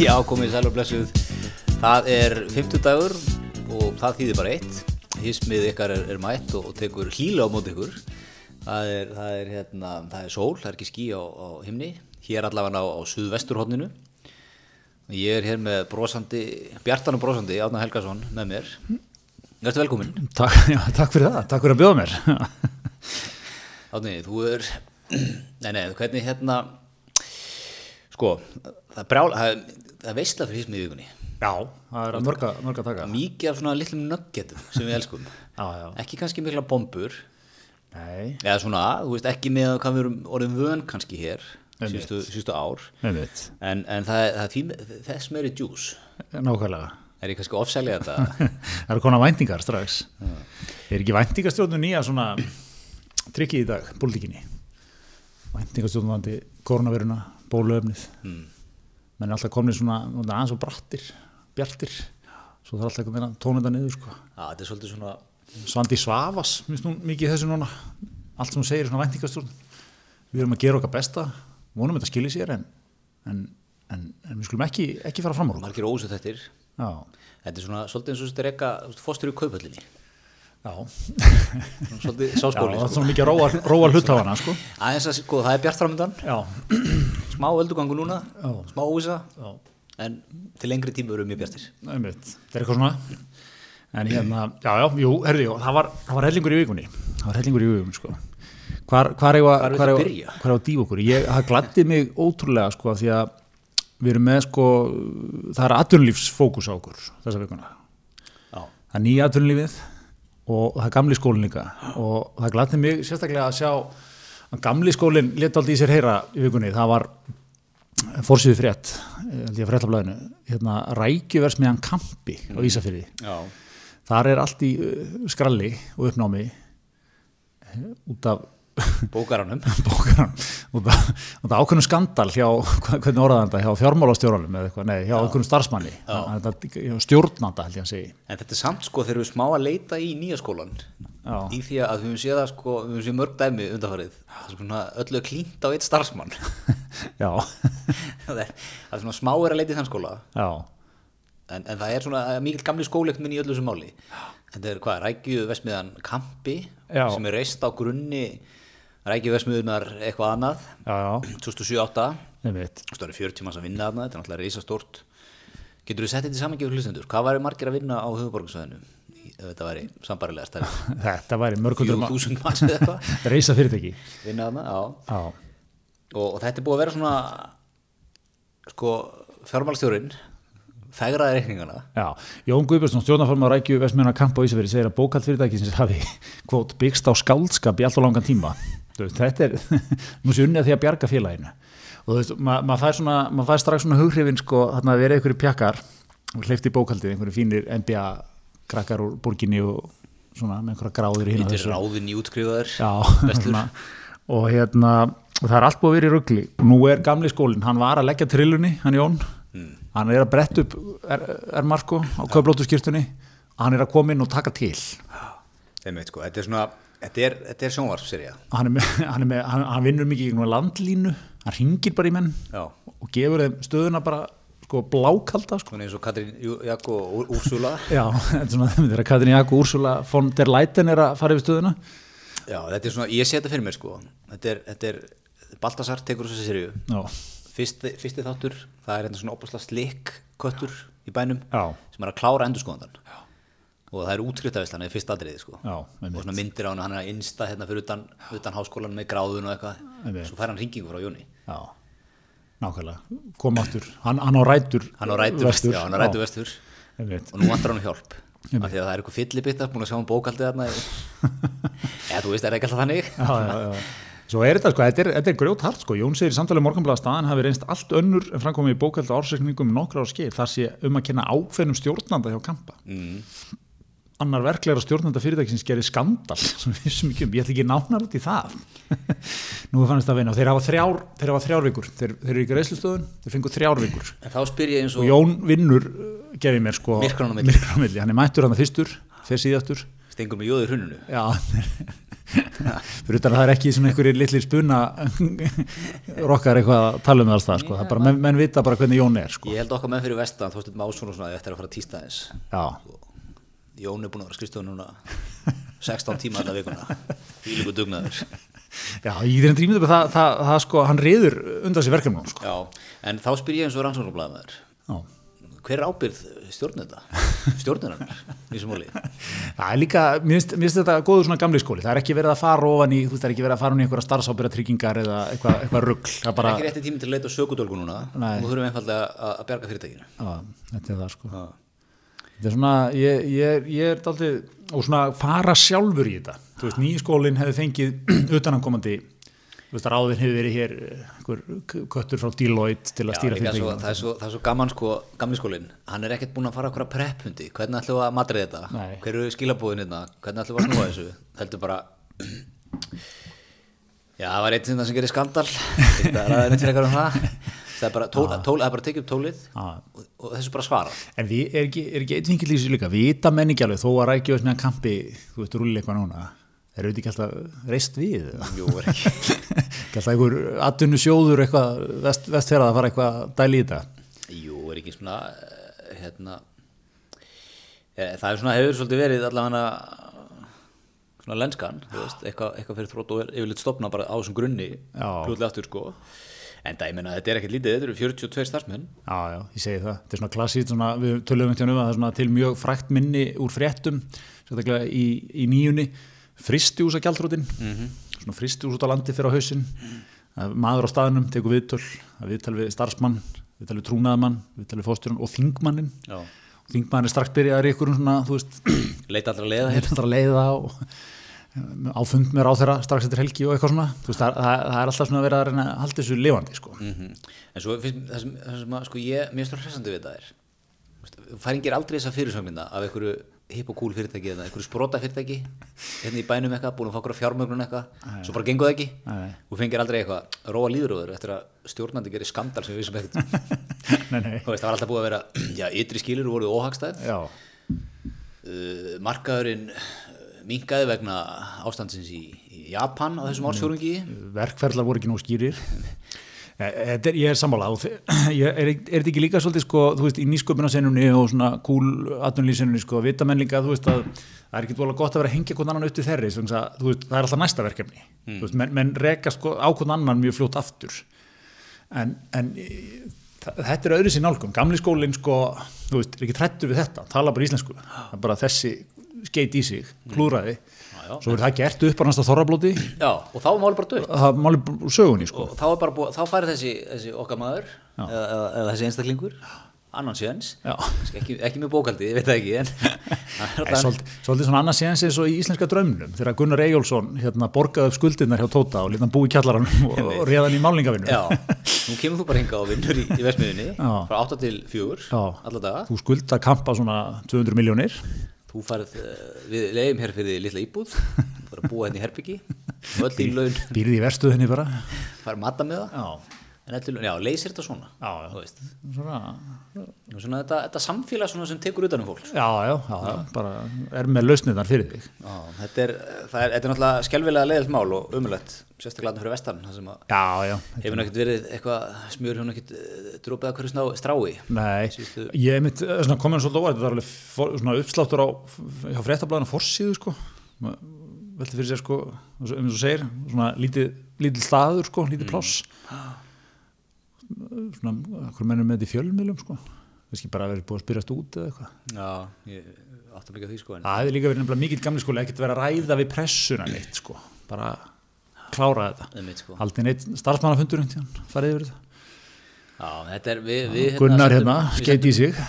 Já, komið sæl og blessuð. Það er 50 dagur og það þýðir bara eitt. Hismið ykkar er, er mætt og, og tekur hlýla á móti ykkur. Það er, það er, hérna, það er sól, það er ekki ský á, á himni. Hér allavega á, á suðvesturhóttninu. Ég er hér með brosandi, bjartan og brosandi, Átna Helgason með mér. Verður velkominn. Takk, já, takk fyrir það, takk fyrir að bjóða mér Átni, þú er, nei, nei, hvernig hérna, sko, það brjál, það er veistla fyrir hismið í vikunni. Já, það er að, mörg að taka. Mikið af svona litlum nuggetum sem við elskum. Já, já, Ekki kannski mikla bombur, nei, eða svona, þú veist, ekki með hvað við erum orðin vön kannski hér, síðustu, ár, einmitt, en, en það, það því, þess meiri djús. nákvæmlega. Er ég kannski ofsælið þetta? Það eru konar væntingar strax. Er ekki væntingastjórnum nýja svona trikki í dag, pólitíkinni? Væntingastjórnum vandi koronaviruna, bóluöfnið Hmm. Menn er alltaf komin svona aðeins og brattir, bjartir svo það er alltaf eitthvað meina tónenda niður sko. Þetta er svolítið svona, Svandi Svavas, minnst hún mikið þessu núna allt sem hún segir er svona væntingastjórn við erum að gera okkar besta vonum þetta skilji sér en, en, en, en við skulum ekki, ekki fara fram á okkur margir ósu þettir. Já, Þetta er svona svolítið eins og þetta er eitthvað fórstur í kaupöllinni. Já, Svolítið já sáskóli, það er sko. svona mikið róa, róa hlutáfana sko. Aðeins að, sko, það er bjart framöndan, Já, smá öldugangu núna, Já. smá óvisa, já, en til lengri tíma eru mjög bjartir. Það er eitthvað svona En hérna, já, já, jú, herði, jú, það var, það var hellingur í vikunni Það var hellingur í vikunni, sko Hvar, hvar er Hvar? Hvar er að dýfa okkur? Ég, það gladdi mig ótrúlega, sko, því að við erum með, sko, það er atvinnulífsfókus á okkur þessa vikuna. Já. Það er nýja atvinnulífið og það er gamli skólinn líka og það gladdi mig sérstaklega að sjá að gamli skólinn leta aldrei í sér heyra í vikunni. Það var fórsýðu frétt, eh, held ég að fréttablaðinu, hérna rækjuversmiðan Kampi á Ísafyrði. Já. Þar er allt í uh, skralli og uppnámi eh, út af Bókaranum. bókaran út af, út af ákveðnum skandal hjá, hvernig orðaði þetta, hjá fjármálastjóranum eða eitthvað, nei, hjá ákveðnum starfsmanni. Stjórnanda held ég að segja En þetta er samt sko þegar við smá að leita í nýja skólan Já. í því að við höfum séð það sko, við höfum séð mörg dæmi undanfarið. Það er svona öllu klínt á eitt starfsmann. Já, það er, það er svona smá er að leita í þann skóla. En, en það er svona mikil gamli skólegt minn í öllu sem máli. Þetta er hvað, rækju vesmiðan Kampi Já. sem er reist á grunni rækju vesmiðunar eitthvað annað. Já, já, 2007-08 einmitt. Það er 40 manns að vinna þarna, þetta er náttúrulega reisa stórt getur þú sett þetta í samangjörð hlustendur? Hvað væri margir að vinna á höfuborgarsvæðinu ef þetta væri sambarilega stærri Þetta væri mörgundur 4000 manns. Eða eitthvað. Reysa fyrirtæki þarna, já. Já, og, og þetta er búið að vera svona sko fjármálstjórin fegraði reikningana. Já, Jón Guðbjörnsson, stjórnaformar rækju Vestmjöna Kampa á Ísafirði segir að bókald fyrirtæki sem hafi kvót byggst á skáldskap í allt og langan tíma þetta er nú sé unnið að því að bjarga félaginu. Og þú veist, ma maður fær, svona, maður fær strax svona hughrifin sko, þarna að vera einhverju pjakkar og hleyfti í bókaldið, einhverju fínir NBA krakkar úr borginni og svona með einhverja gráður í hinn þetta er ráðin í útskrifaður Já, hérna, og hérna og það er allt búið að vera í ruggli nú er gamli skólinn, hann var að leggja trillunni hann Jón, Hmm. hann er að bretta upp er, er Marko á köflótu skýrtunni hann er að koma inn og taka til. Einmitt, sko, þetta er svona þetta er, er sjónvarpserja hann, hann, hann, hann vinnur mikið í landlínu hann ringir bara í menn já. og gefur þeim stöðuna bara sko blákalda sko. eins og Katrín Jú- Jakko og Úrsula já, þetta er Katrin Jakko Úrsula von der Leiten er að fara yfir stöðuna. Já, þetta er svona, ég sé þetta fyrir mér sko. Þetta er, þetta er Baltasar tekur þessu serju fyrsti, fyrsti þáttur, það er hérna svona opaslega slik köttur í bænum Já. sem er að klára endurskoðandan og það er útskriftafislan eða fyrst atriði sko. Já, og svona myndir á hann, hann er að innsta hérna fyrir utan, utan háskólan með gráðun og eitthvað. Svo fær hann ringingu frá Jóni. Já, nákvæmlega. Kom aftur, hann, hann á rætur hann á rætu vestur, já, á rætu vestur. Og nú vantar hann hjálp. Af því að það er eitthvað fyllibittar búin að sjá hann bókaldið þarna eða þú veist, er það ekki alltaf þannig? Já, já, já. Svo er þetta sko, þetta er, þetta er grjót hart sko, Jón segir í samtalið morgunblæða staðan hafi reynst allt önnur en framkomið í bókalda ársreikningum nokkra á skeið. Þar sé um að kenna ákveðnum stjórnanda hjá Kampa. mm. Annar verklegra stjórnanda fyrirtækisins gerir skandal um, ég ætla ekki nánar út í það. Nú er fannist að vinna þeir hafa þrjár, þeir hafa þrjár vikur, þeir, þeir eru í greiðslustöðun, þeir fengu þrjár vikur en þá spyr ég eins og og Jón vinnur, uh, gerði mér sko, Myrkranna á milli. myrkranna á milli. hann er mættur hann að fyrstur, þeir síðastur, stengur með jóður hruninu Já, fyrir utan að það er ekki svona einhverjir litlir spuna rokkar eitthvað að tala um það alltaf sko. það bara, menn, menn vita bara hvernig Jón er sko. Ég held okkar menn fyrir vestan, þóttum Másson og svona eftir að fara þess já, Jón er búin að vera skrifstofu núna 16 tíma þetta vikuna Því líku dugnaður já, ég er enn drýmið það, það, það, það sko, hann reyður undan sér verkefnum sko. Já, en þá spyr ég eins og rannsóknarblæðmaður já Hver er ábyrð stjórnenda? Stjórnendarnar í þessum móli Það er líka, mér finnst, mér finnst þetta góður svona gamli skóli, það er ekki verið að fara ofan í, þú veist, það er ekki verið að fara ofan í einhverja starfsábyrða tryggingar eða eitthvað, eitthvað rugl, það er bara, ekki rétti tími til að leita á sökudólgu núna Nei. og þú þurfum einfallega að, að bjarga fyrirtækinu já, þetta er það sko. Já. Þetta er svona, ég, ég, ég er daldið, og svona fara sjálfur í þetta, þú veist, nýskólinn hefði fengið utanankomandi, þú veist, ráðin hefur verið hér, eh, einhver köttur frá Deloitte til að Já, stýra fyrirtækinu. það, það er svo gaman sko, gamli skólinn, hann er ekkert búin að fara okkur að prepphundi, hvernig ætlum við að matrið þetta, Nei. hver eru skilabúðin hérna, hvernig ætlum við að snúa þessu, heldur bara, já það var einn sem gerir skandal, þetta er aðeins fyrir eitthvað um það, það er bara, tól, tól, það er bara tekja upp tólið Já. og, og þessu bara svara. En við, er ekki, er ekki einn vinkil í þessu líka, vita menn ekki alveg, þó að rækja þess meðan kampi, þú veist, rúli eitthvað núna, er auðvitað ekki alltaf reist við? Jú, er ekki. alltaf einhver atvinnu sjóður eitthvað, vest, vestferða að fara eitthvað að dæli í þetta. Jú, er ekki svona, eh, hérna, eh, það er svona, hefur svolítið verið allavega svona lenskan, þú veist, eitthvað, eitthvað fyrir þrótt og yfirleitt stopna bara á þessum grunni fljótlega aftur, sko. En það, ég meina, þetta er ekkert lítið, þetta eru 42 starfsmenn. Já, já, ég segi það. Þetta er svona klassít, svona, við tölum um að það er svona til mjög frækt minni úr fréttum, sérstaklega í, í nýjunni, fristjús að gjaldrótin, svona fristjús út á landi fyrir á hausinn, að maður á staðnum tekur viðtöl, viðtöl við starfsmann, viðtöl við trúnaðamann, viðtöl við fóstjórun og þingmannin. Já. Og þingmannin er strax byrjaður í ykkur svona, þú veist, Leita allra leiða alltaf að leiða og á fund með ráþeira strax eftir helgi og eitthvað svona, veist, það, það, það er alltaf svona að vera að reyna að halda þessu lifandi, sko. Mm En svo finnst það sem, það sem að, sko, ég, mér stór hressandi við þetta er, færingir aldrei þessa fyrirsöngmynda af einhverju hipp og cool fyrirtæki eða einhverju sprota fyrirtæki, hérna í bænum eitthvað, búin að fá okkur fjármögnun eitthvað, svo bara gengur það ekki. Og fengir aldrei eitthvað róa líðuröður eftir að stjórnandi gerir skandal sem við vissum ekkert. Það var alltaf búið að vera já, ytri skilur voru óhagstæð uh, markaðurinn minkaði vegna ástandsins í, í Japan á þessum ársfjórungi verkferðlar voru ekki nóg skýrir. Eh, er, ég er sammála. Og er, þetta ekki líka svolítið sko, þú veist, í nýsköpunarsenunni og svona cool atvinnlýsenunni sko, vita menn líka, þú veist, að það er ekki dvolega gott að vera að hengja hvern annan upp til þeirri, veist, það er alltaf næsta verkefni, þú veist, menn, menn reka sko á hvern annan mjög fljótt aftur. En, en þa- þetta er öðru sér nálgum, gamli skólinn sko, þú veist, er ekki trættur við þetta, tala bara íslensku, bara þessi skeit í sig, klúraði já. svo er það gert upp á næsta þorrablóti. Já, og þá var máli bara dögt það máli sögunni sko. Og þá, er búið, þá færi þessi, þessi okkar maður eða, eða, þessi einstaklingur annan séns. Já. ekki, ekki með bókaldi, ég veit það ekki en er svolítið, svolítið svona annað séðan eins og í íslenska draumnum þegar Gunnar Eyjólfsson hérna, borgaði upp skuldirnar hjá Tóta og lítið hann búi í kjallaranum og, og réðan í málningavinu já, nú kemur þú bara hingað og vinnur í, í vesmiðinni Já. frá 8 til 4 Já. alla daga. Þú skulda kampa svona 200 miljónir Þú farið, uh, við leiðum hér fyrir litla íbúð, bara að búa henni í herbyggi öll í laun, býrði í verstuðinni bara. Farið matta með það, já, laun, já, leysir þetta svona, Já, já. þú veist, svona, og svona þetta, þetta samfélag svona sem tekur utan um fólk. já, já, já, já, bara er með lausnirnar fyrir þig Já, þetta er, það er, þetta er náttúrulega skelvilega leiðilt mál og umulett, sérstaklega fyrir vestan, það sem að já, já, hefur náttúrulega verið eitthvað, smjör hefur náttúrulega drópið að hverju strái. nei Síðustu- ég mitt, svona komin svolítið óvægt það er alveg for, svona uppsláttur á hjá fréttablaðinu forsíðu sko velti fyrir sér sko um þess að segir, svona lítið, lítið staður sko, lítið pláss svona, hvað mennum með þetta í fjölmiðlum sko, kannski bara að vera búið að spyrjast út eða eitthvað? Já, ég átti að því sko, en það hefði líka verið nefnilega mikill gamli skóli ekkert verið að ræða við pressuna neitt sko. Bara klára þetta. Einmitt sko. haldið neitt starfsmannafundur farið yfir þetta. Já, þetta er, við, við Gunnar sendum- hérna, skeit í sig.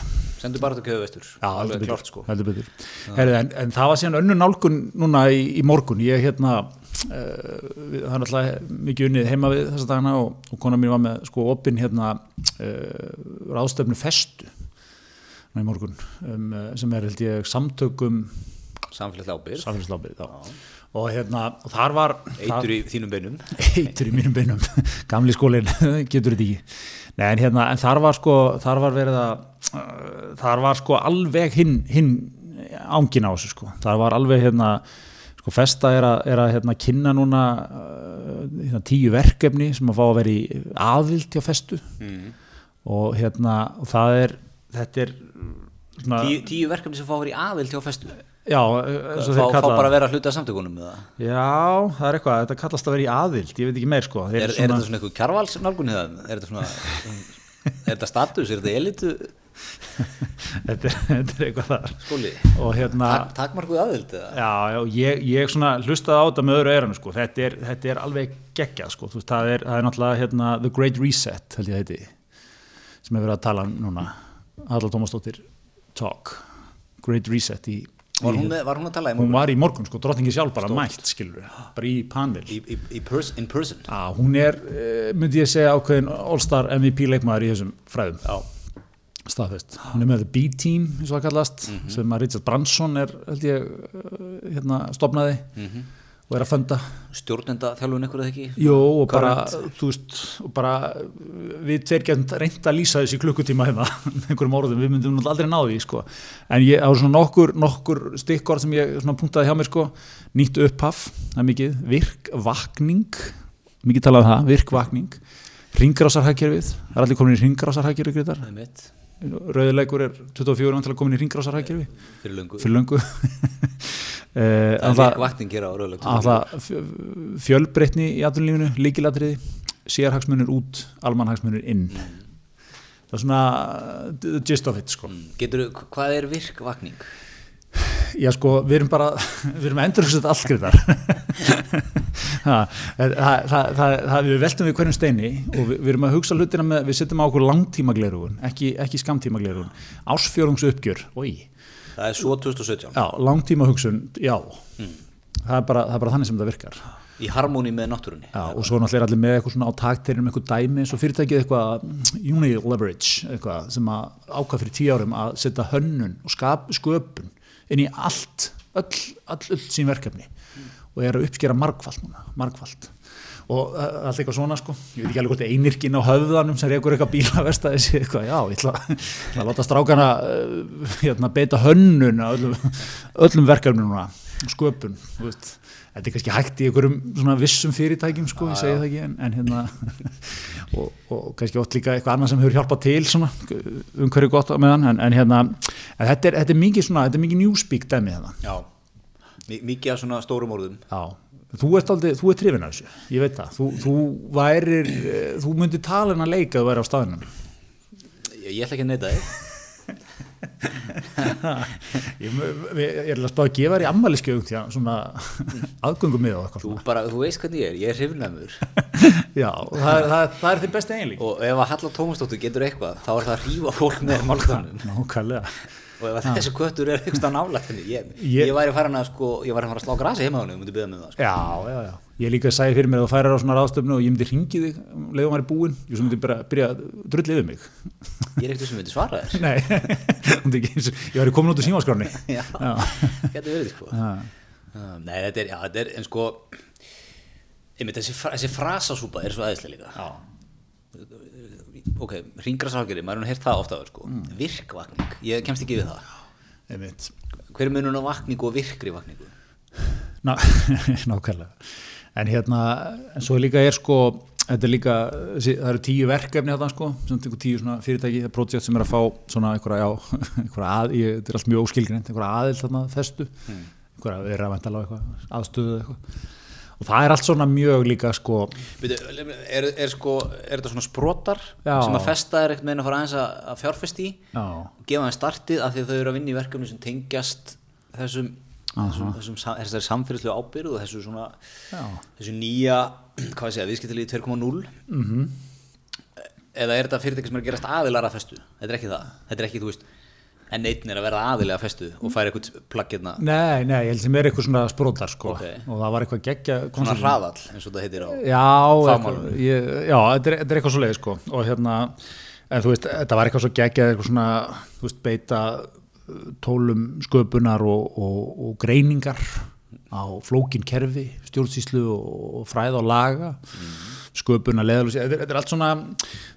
Sendum bara þetta köðu vestur, Já, heldur betur, sko. heldur betur. Herri, en, en það var síðan önnu nálgun núna í, í morgun. Ég hérna það er alltaf mikið unnið heima við þessa dagana og, og kona mín var með sko opinn hérna uh, ráðstöfnu festu í morgun um, uh, sem er held ég samtökum samfélagslábið og hérna og þar var eitur í þínum beinum. eitur í mínum beinum. Gamli skólinn, getur þetta ekki. Nei, en, hérna, en þar var sko þar var verið að uh, þar var sko alveg hinn hin ángin á þessu sko. Þar var alveg hérna sko Festa er að, er að hérna, kynna núna uh, hérna, tíu verkefni sem að fá að vera í aðvild hjá Festu mm. og hérna og það er þetta er svona, tíu, tíu verkefni sem fá að vera í aðild hjá festu já, eins og fá, fá bara að vera að hluta samtökunum eða? já, það er eitthvað, þetta kallast að vera í aðvild ég veit ekki meir sko er, er, svona, þetta svona eitthvað kjarvalsnálgun eða er þetta svona er þetta status, er þetta elitu þetta, er- þetta er eitthvað þar. Skóli hérna Tak, takmarkuð aðild? Já, já, ég, ég svona hlustaði á þetta með öðru eiranu sko, þetta er, þetta er alveg geggjað sko, þú veist, það er, það er náttúrulega hérna, The Great Reset, held ég að heiti sem hefur verið að tala um núna. Halla Tómasdóttir Talk. Great Reset í, Var hún, var hún að tala í, hún var í morgun? sko, drottningi sjálf bara mætt, skilur bara í panel. Í, í, í pers, in person? Já, hún er, eh, myndi ég segja ákveðin All-Star MVP leikmaður í þessum fræðum. Já, staðfest, hún er með B-Team eins og það kallast, sem að Richard Branson er, held ég, eh, hérna stopnaði og er að funda. Stjórnenda þjálfun ykkur eða ekki? Jú, og bara, Current. þú veist, og bara við tveir getum reynd að lýsa þessi klukkutíma hérna, einhverjum orðum, við myndum náttúrulega aldrei ná því, sko, en ég á svona nokkur, nokkur stikkor sem ég svona punktaði hjá mér, sko, nýtt upphaf það er mikið, virkvakning mikið talað um það, virkvakning ringrásarhagkerfið, það er allir komin í ringrásarhagkerfið, Rauðilegur er 24 án til að komin í ringrásarhagkerfi fyrir löngu. Fyrir löngu. Eh, Það er hér á alltaf fjölbreytni í atvinnulífinu, líkilatriði sérhagsmunir út, almannhagsmunir inn. Það er svona uh, the gist of it sko. Getur, hvað er virk vakning? já sko, við erum bara við erum endur þetta allt greiðar það, það, það, það, það við veltum við hverjum steini og við, við erum að hugsa hlutina með, við setjum á okkur langtíma glerugun, ekki, ekki skamtíma glerugun ásfjörungs uppgjör, oi. Það er svo 2017 já, langtíma hugsun, já það, er bara, það er bara þannig sem það virkar. Í harmóni með náttúrunni. Já, og svo náttúrulega er allir með eitthvað svona á takteirinum eitthvað dæmi eins og fyrirtækið eitthvað mm, Unileverage eitthvað sem að ákvað fyrir tíu árum að setja hönnun og skap, sköpun inn í allt, öll, öll, öll sín verkefni og er að uppskera margfald núna, margfald og uh, allt eitthvað svona sko. Ég veit ekki alveg hvort einirkin á höfðanum sem reykur eitthvað bílavesta þessi eitthvað, já, ég ætla, ég ætla að láta strákana uh, hérna, beita hönnun öllum, öllum verkefnum núna, sköpun, þú veist. Þetta er kannski hægt í einhverjum svona vissum fyrirtækjum sko, ég segi það ekki en, en hérna og, og kannski oft líka eitthvað annað sem hefur hjálpað til svona um hverju gott með hann en, en hérna, en þetta er, þetta er mikið svona þetta er mikið newspeak dæmi hérna. Já, mikið af svona stórum orðum. Já, þú ert aldrei, þú ert hrifin af þessu, ég veit það, þú, þú værir, eh, þú myndir tala en að leika að þú væri á staðinum. Ég, ég ætla ekki að neyta þig Ég, ég, er alveg að gefa þér í ammæliskjöfum því að svona aðgöngum með og eitthvað bara, þú veist hvernig ég er, ég er hrifnæmur Já, það, er- það, það er þinn besti eiginleik. og ef að Halla Tómasdóttir getur eitthvað þá er það að hrífa fólk með málstofnum Nákvæmlega. Og ef að þessi köttur er eitthvað nálægt henni ég, Ég- ég væri farin að sko, ég væri farin að slá grasi heima á henni og myndi byggja með það sko. Já, já, já. Ég líka að segja fyrir mér að þú færir á svona ráðstöfnu og ég myndi ringi þig um leiðum maður er búinn, ég myndi bara byrja að drulla yfir mig. ég er ekkert sem myndi svara þér Nei, ég væri komin út úr símaskráni. Já, getur verið sko Nei, þetta er, já, þetta er, en sko einmitt, þessi, þessi frasasúpa er svo aðeinslega líka Já. Ok, ringrasálgeri, maður er nú heyrt það ofta sko. Mm. virkvakning, ég kemst ekki við það Einmitt. hver er munun á vakningu og virkri vakningu Ná, nákvæmlega en hérna, en svo líka er sko þetta er líka, það eru tíu verkefni þetta sko, tíu svona fyrirtæki projekt sem er að fá svona einhverja, já, einhverja að, ég, þetta er allt mjög óskilgreint einhverja aðild þarna festu einhverja vera að vantala á eitthvað, aðstöðu eitthvað og það er allt svona mjög líka sko. Byrju, er, er, sko, er þetta svona sprotar Já. sem að festa er ekkert meina að fara aðeins að, að fjárfesti í? Já, gefa þeim startið af því að þau eru að vinna í verkefni sem tengjast þessum, þessum, þessum þessari samfélagslega ábyrð og þessu svona já, þessu nýja, hvað ég segja, viðskiptalíði 2.0 mhm. Eða er þetta fyrirtæki sem er að gerast aðilar að festu? Þetta er ekki það, þetta er ekki, þú veist en einn er að verða aðilega að festu og færa eitthvað plagg hérna, Nei, nei, ég held sem er eitthvað svona sprótar sko. Ok. og það var eitthvað geggja svona hraðall eins og það heitir á ég, já þetta, er, er eitthvað svo leið sko. og hérna, en þú veist þetta var eitthvað svo geggjað, eitthvað svona þú veist, beita uh, tólum sköpunar og, og, og greiningar á flókin kerfi stjórnsýslu og, fræð og laga. Sköpuna, leðalus þetta, er- þetta er allt svona,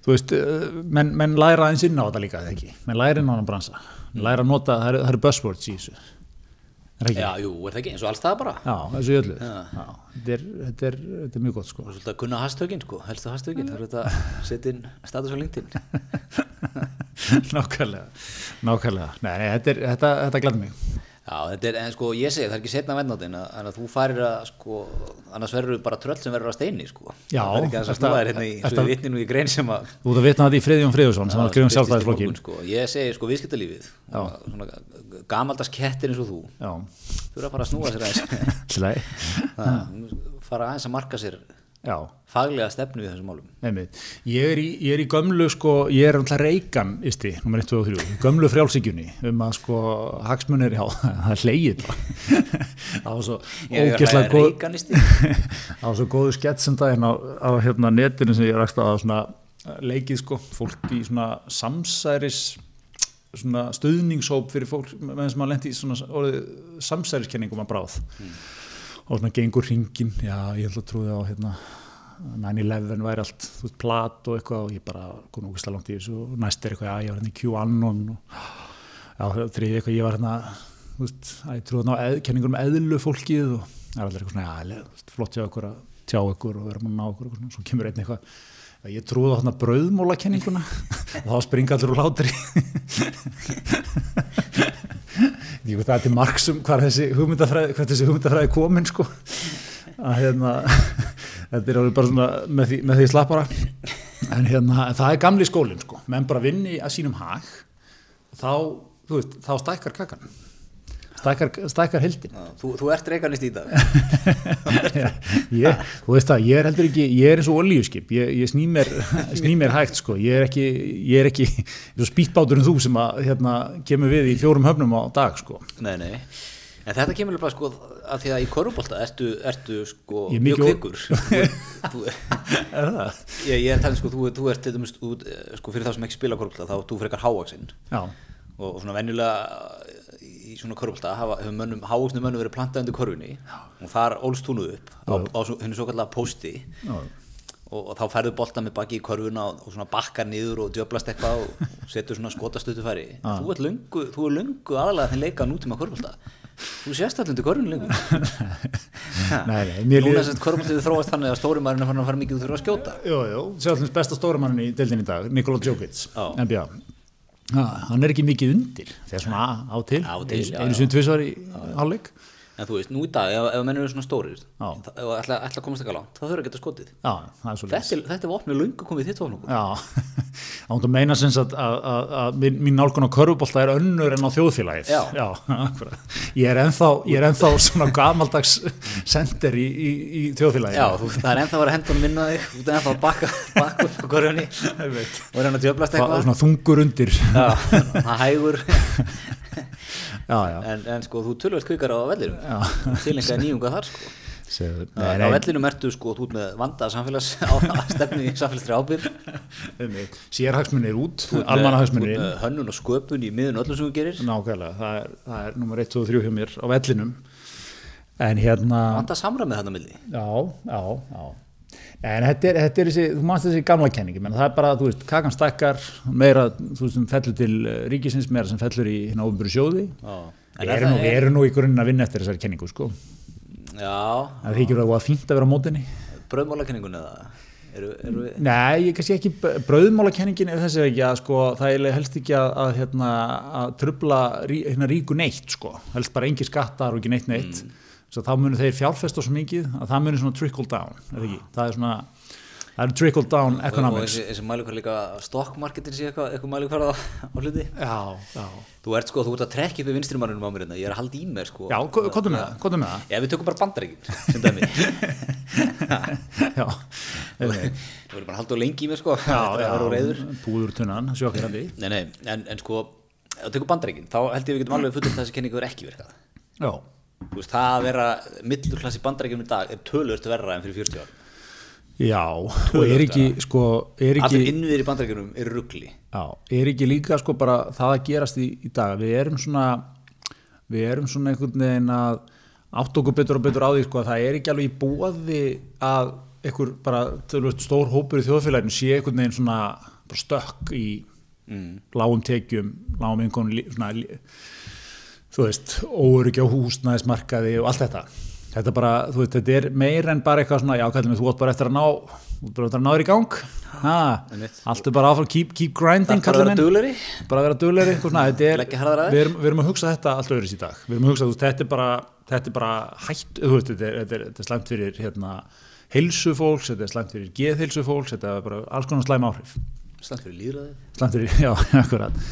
þú veist uh, menn, menn læra aðeins inn á þetta líka, eða ekki? Menn læra inn á hann bransa, læra að nota það eru, eru buzzwords í þessu er? Já, jú, er það ekki, eins og alls það bara Já, þessu í öllu. Þetta, er, þetta, er, þetta er mjög gott sko. og svolítið að kunna hastökin, sko, helstu hastökin það er þetta að setja inn status á LinkedIn nákvæmlega, nákvæmlega. Nei, nei, þetta, er, þetta, þetta glæði mig. Já, þetta er, en sko, ég segi, það er ekki setna vennáttinn að, að þú farir að, sko, annars verður bara tröll sem verður að steini, sko Já, það er ekki þess að þér hérna í, svo við vitninu í grein sem að Þú ert að vitna þetta í Friðjón Friðjónsson sem var að skrifa um sjálfstæðisflokkin. sko. ég segi, sko, viðskiptalífið gamaldags kettir eins og þú þú eru að fara að snúa sér aðeins slæði. Það, fara aðeins að marka sér Já, faglega stefnu í þessum málum. Einmitt. Ég er í, ég er í gömlu, sko, ég er alltaf reikan, isti, nummer 1, 2 og 3, gömlu frjálsíkjunni um að, sko, hagsmunir, já, það hleyið bara. það var svo Ég ógeðslega góð, það var svo góðu skett sem daginn á, á hérna netinu sem ég rakst á að svona leikið, sko, fólk í svona samsæris, svona stuðningshóp fyrir fólk með þess að lendi í svona orðið samsæriskenningum að bráð og svona gengur ringin, já, ég held að trúði á hérna 9-11 væri allt þú veist, plat og eitthvað og ég bara kom ógislega langt í þessu og næst er eitthvað, já, ég var hérna í QAnon og já, þriði eitthvað, ég var hérna þú veist, að ég trúði á eð, kenningur um eðlu fólkið og það er allir eitthvað svona, já, veist, flott hjá okkur að tjá okkur og vera mann á okkur og svona, svo kemur einn eitthvað ég trúði á þarna brauðmóla kenninguna og þá springa allir úr látri það er til marksum hvað þessi hugmyndafræði komin sko. Að hérna þetta er alveg bara svona með því, með því slappara en hérna en það er gamli skólinn sko. Menn bara vinni að sínum hag. Og þá, veist, þá stækkar kakan stækkar, stækkar hildin Já, þú, þú ert reikanist í dag. Ég, þú veist það, ég er heldur ekki ég er eins og olíuskip, ég, ég sný mér sný mér hægt sko, ég er ekki ég er ekki, eins og spýtbátur en þú sem að hérna, kemur við í fjórum höfnum á dag sko, nei, nei. En þetta kemur bara sko að því að í korfbólta ertu, ertu sko Ég er mjög kvikur. Þú, er það? ég, ég er talin sko, þú, þú ert út, sko fyrir þá sem ekki spila korfbólta þá þú frekar hávaksinn Já, og, og svona venjulega í svona korfbólta hefur mönnum, hávaksnu mönnum verið plantað undir korfinni og þar ólst hún upp á, á henni svo kallega posti og, og þá færðu bolta með baki í korfuna og, og svona bakkar niður og djöblast eitthvað og setur svona skotastötu færi þú ert löngu, þú er löngu aðalega þinn leika nútíma korfbólta þú sést allir undir korfinu lengur. Núna líður sem korfbólta við þróast þannig að stóri maðurinn er farin að fara mikið þú þurfa að skjóta. Sjálfins besta stóramannin í deildin í dag, Nikola Djokic ha, hann er ekki mikið undir þegar svona á til, já. sinni tvisvar í hálfleik en þú veist, nú í dag, ef, ef menn eru svona stórir Já. ef ætla, ætla að komast ekki langt, þá þurfa að geta skotið Já, það er svo þetta, er- þetta er vopnið löngu komið þitt vopn Já, ándu að meina sem sagt að, að, að mín, mín nálgun á körfubólta er önnur en á þjóðfélagið. Já. akkurat. Ég er ennþá, ég er ennþá svona gamaldags sender í, í, í þjóðfélagið. Já, þú, það er ennþá að vera hendur minna þig þú ert ennþá að bakka, bakka upp á Einmitt. og er hann að djöblast er eitthvað svona en, en sko, þú tölvöld kvikar á vellinum tilengaði nýjunga þar sko Segðu, Nei, á vellinum ertu sko, þú ert með vandað samfélags á, stefnu í samfélagsri ábyrg Einmitt. Sérhagsmunir út, þú ert inn. hönnun og sköpun í miðun öllum sem þú gerir Nákvæmlega, það er, það er nummer 1, 2 og 3 hjá mér á vellinum. En hérna... vandað samræmið þarna milli Já, já, já. En þetta er, þetta er þessi, þú manst þessi gamla kenningi, menn það er bara, þú veist, kakan stakkar, meira, þú veist, sem fellur til eh, ríkisins, meira sem fellur í hérna ofnbjörn sjóði. Við er erum, við erum nú í grunninn að vinna eftir þessari kenningu, sko. Já, Það þykir að það var fínt að vera á mótinni. bröðmálakenningun eða eru, eru við Nei, ég kannski ekki, brauðmálakenningin er þessi ekki að, sko, það er helst ekki að, að hérna, að trubla rí, hérna ríku neitt, sko. Helst bara engi skattar og ekki neitt neitt. Svo þá munir þeir fjárfesta svo mikið að það munir svona trickle down, er það er svona, það er trickle down og economics. þessi, þessi mælikvar líka stokkmarketin sé eitthvað, eitthvað mælikvar á, á hluti Já, já. þú ert sko, þú ert að trekja upp í vinstrimannunum á mér hérna, ég er að halda í mér sko Já, hvað með það? Hvað með það? Já, við tökum bara bandaríkin sem dæmi Já, þú verður bara að halda á lengi í mér sko já, er að reyður búður tunnan, sjokkirandi. Nei, nei, en, en sko tökum bandaríkin, þá held ég við getum alveg fullt þessi kenningu er ekki virkað Já, veist, það að vera millurklassi bandaríkinum í dag er tölvört verra en fyrir 40 ár já, og er ekki, sko, er ekki, Allir innviðir í bandaríkinum eru ruggli já, er ekki líka, sko, bara það að gerast í, í dag. Við erum svona, við erum svona einhvern veginn að átt okkur betur og betur á því, sko, að það er ekki alveg í búaði að einhver bara, tölvöld, stór hópur í þjóðfélaginu sé einhvern veginn svona stökk í mm. lágum tekjum, lágum einhvern svona, þú veist, óöryggi á húsnæðismarkaði og allt þetta. Þetta bara, veist, þetta er meir en bara eitthvað svona, já, kallum þú átt bara eftir að ná þú átt bara eftir að ná þér í gang. Ha, allt er bara áfram, keep, keep grinding Það er bara að vera kallum duglegri? Bara að vera er, þér. við, erum, við erum að hugsa þetta allt öðris í dag. Við erum að hugsa, þú veist, þetta er bara þetta er bara hætt, þú veist, þetta er, þetta er, þetta er slæmt fyrir hérna, heilsu fólks þetta er slæmt fyrir geðheilsu fólks þetta er bara alls konar slæm áhrif. Slant fyrir líðræði slæmt fyrir, já, akkurat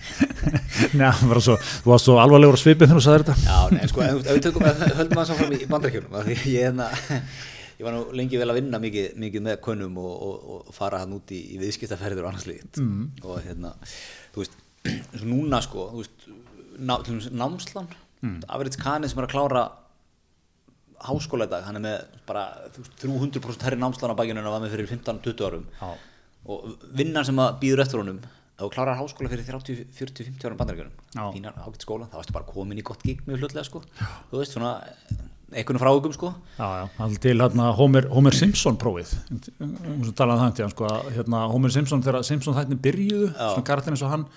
Nei, svo, þú varst svo alvarlegur að svipið þegar þú sagði þetta Já, nei, sko, ef, við tökum að höldum að sáfram í því ég, hérna, ég var nú lengi vel að vinna mikið, mikið með konum og, og, og fara hann út í, í viðskiptaferðir og annars líkt mm. og hérna, þú veist núna sko, þú veist ná, til dæmis námslán, mm. afriðs kanið sem er að klára háskóla í dag, hann er með bara veist, 300% herri námslán á bakinu en að var með fyrir 15-20 árum Já. og vinnan sem að býður eftir honum ef þú klárar háskóla fyrir 30, 40, 50 árum Já. bandaríkjunum fínar ágætt skóla, þá varstu bara komin í gott gig mjög hlutlega sko, þú veist svona einhvern fráugum sko. Já, já, allir til hérna Homer, Homer Simpson prófið. Um það tíðan, sko, að, hérna, Homer Simpson þegar Simpson þættin byrjuðu Já. svona karakterin eins og hann,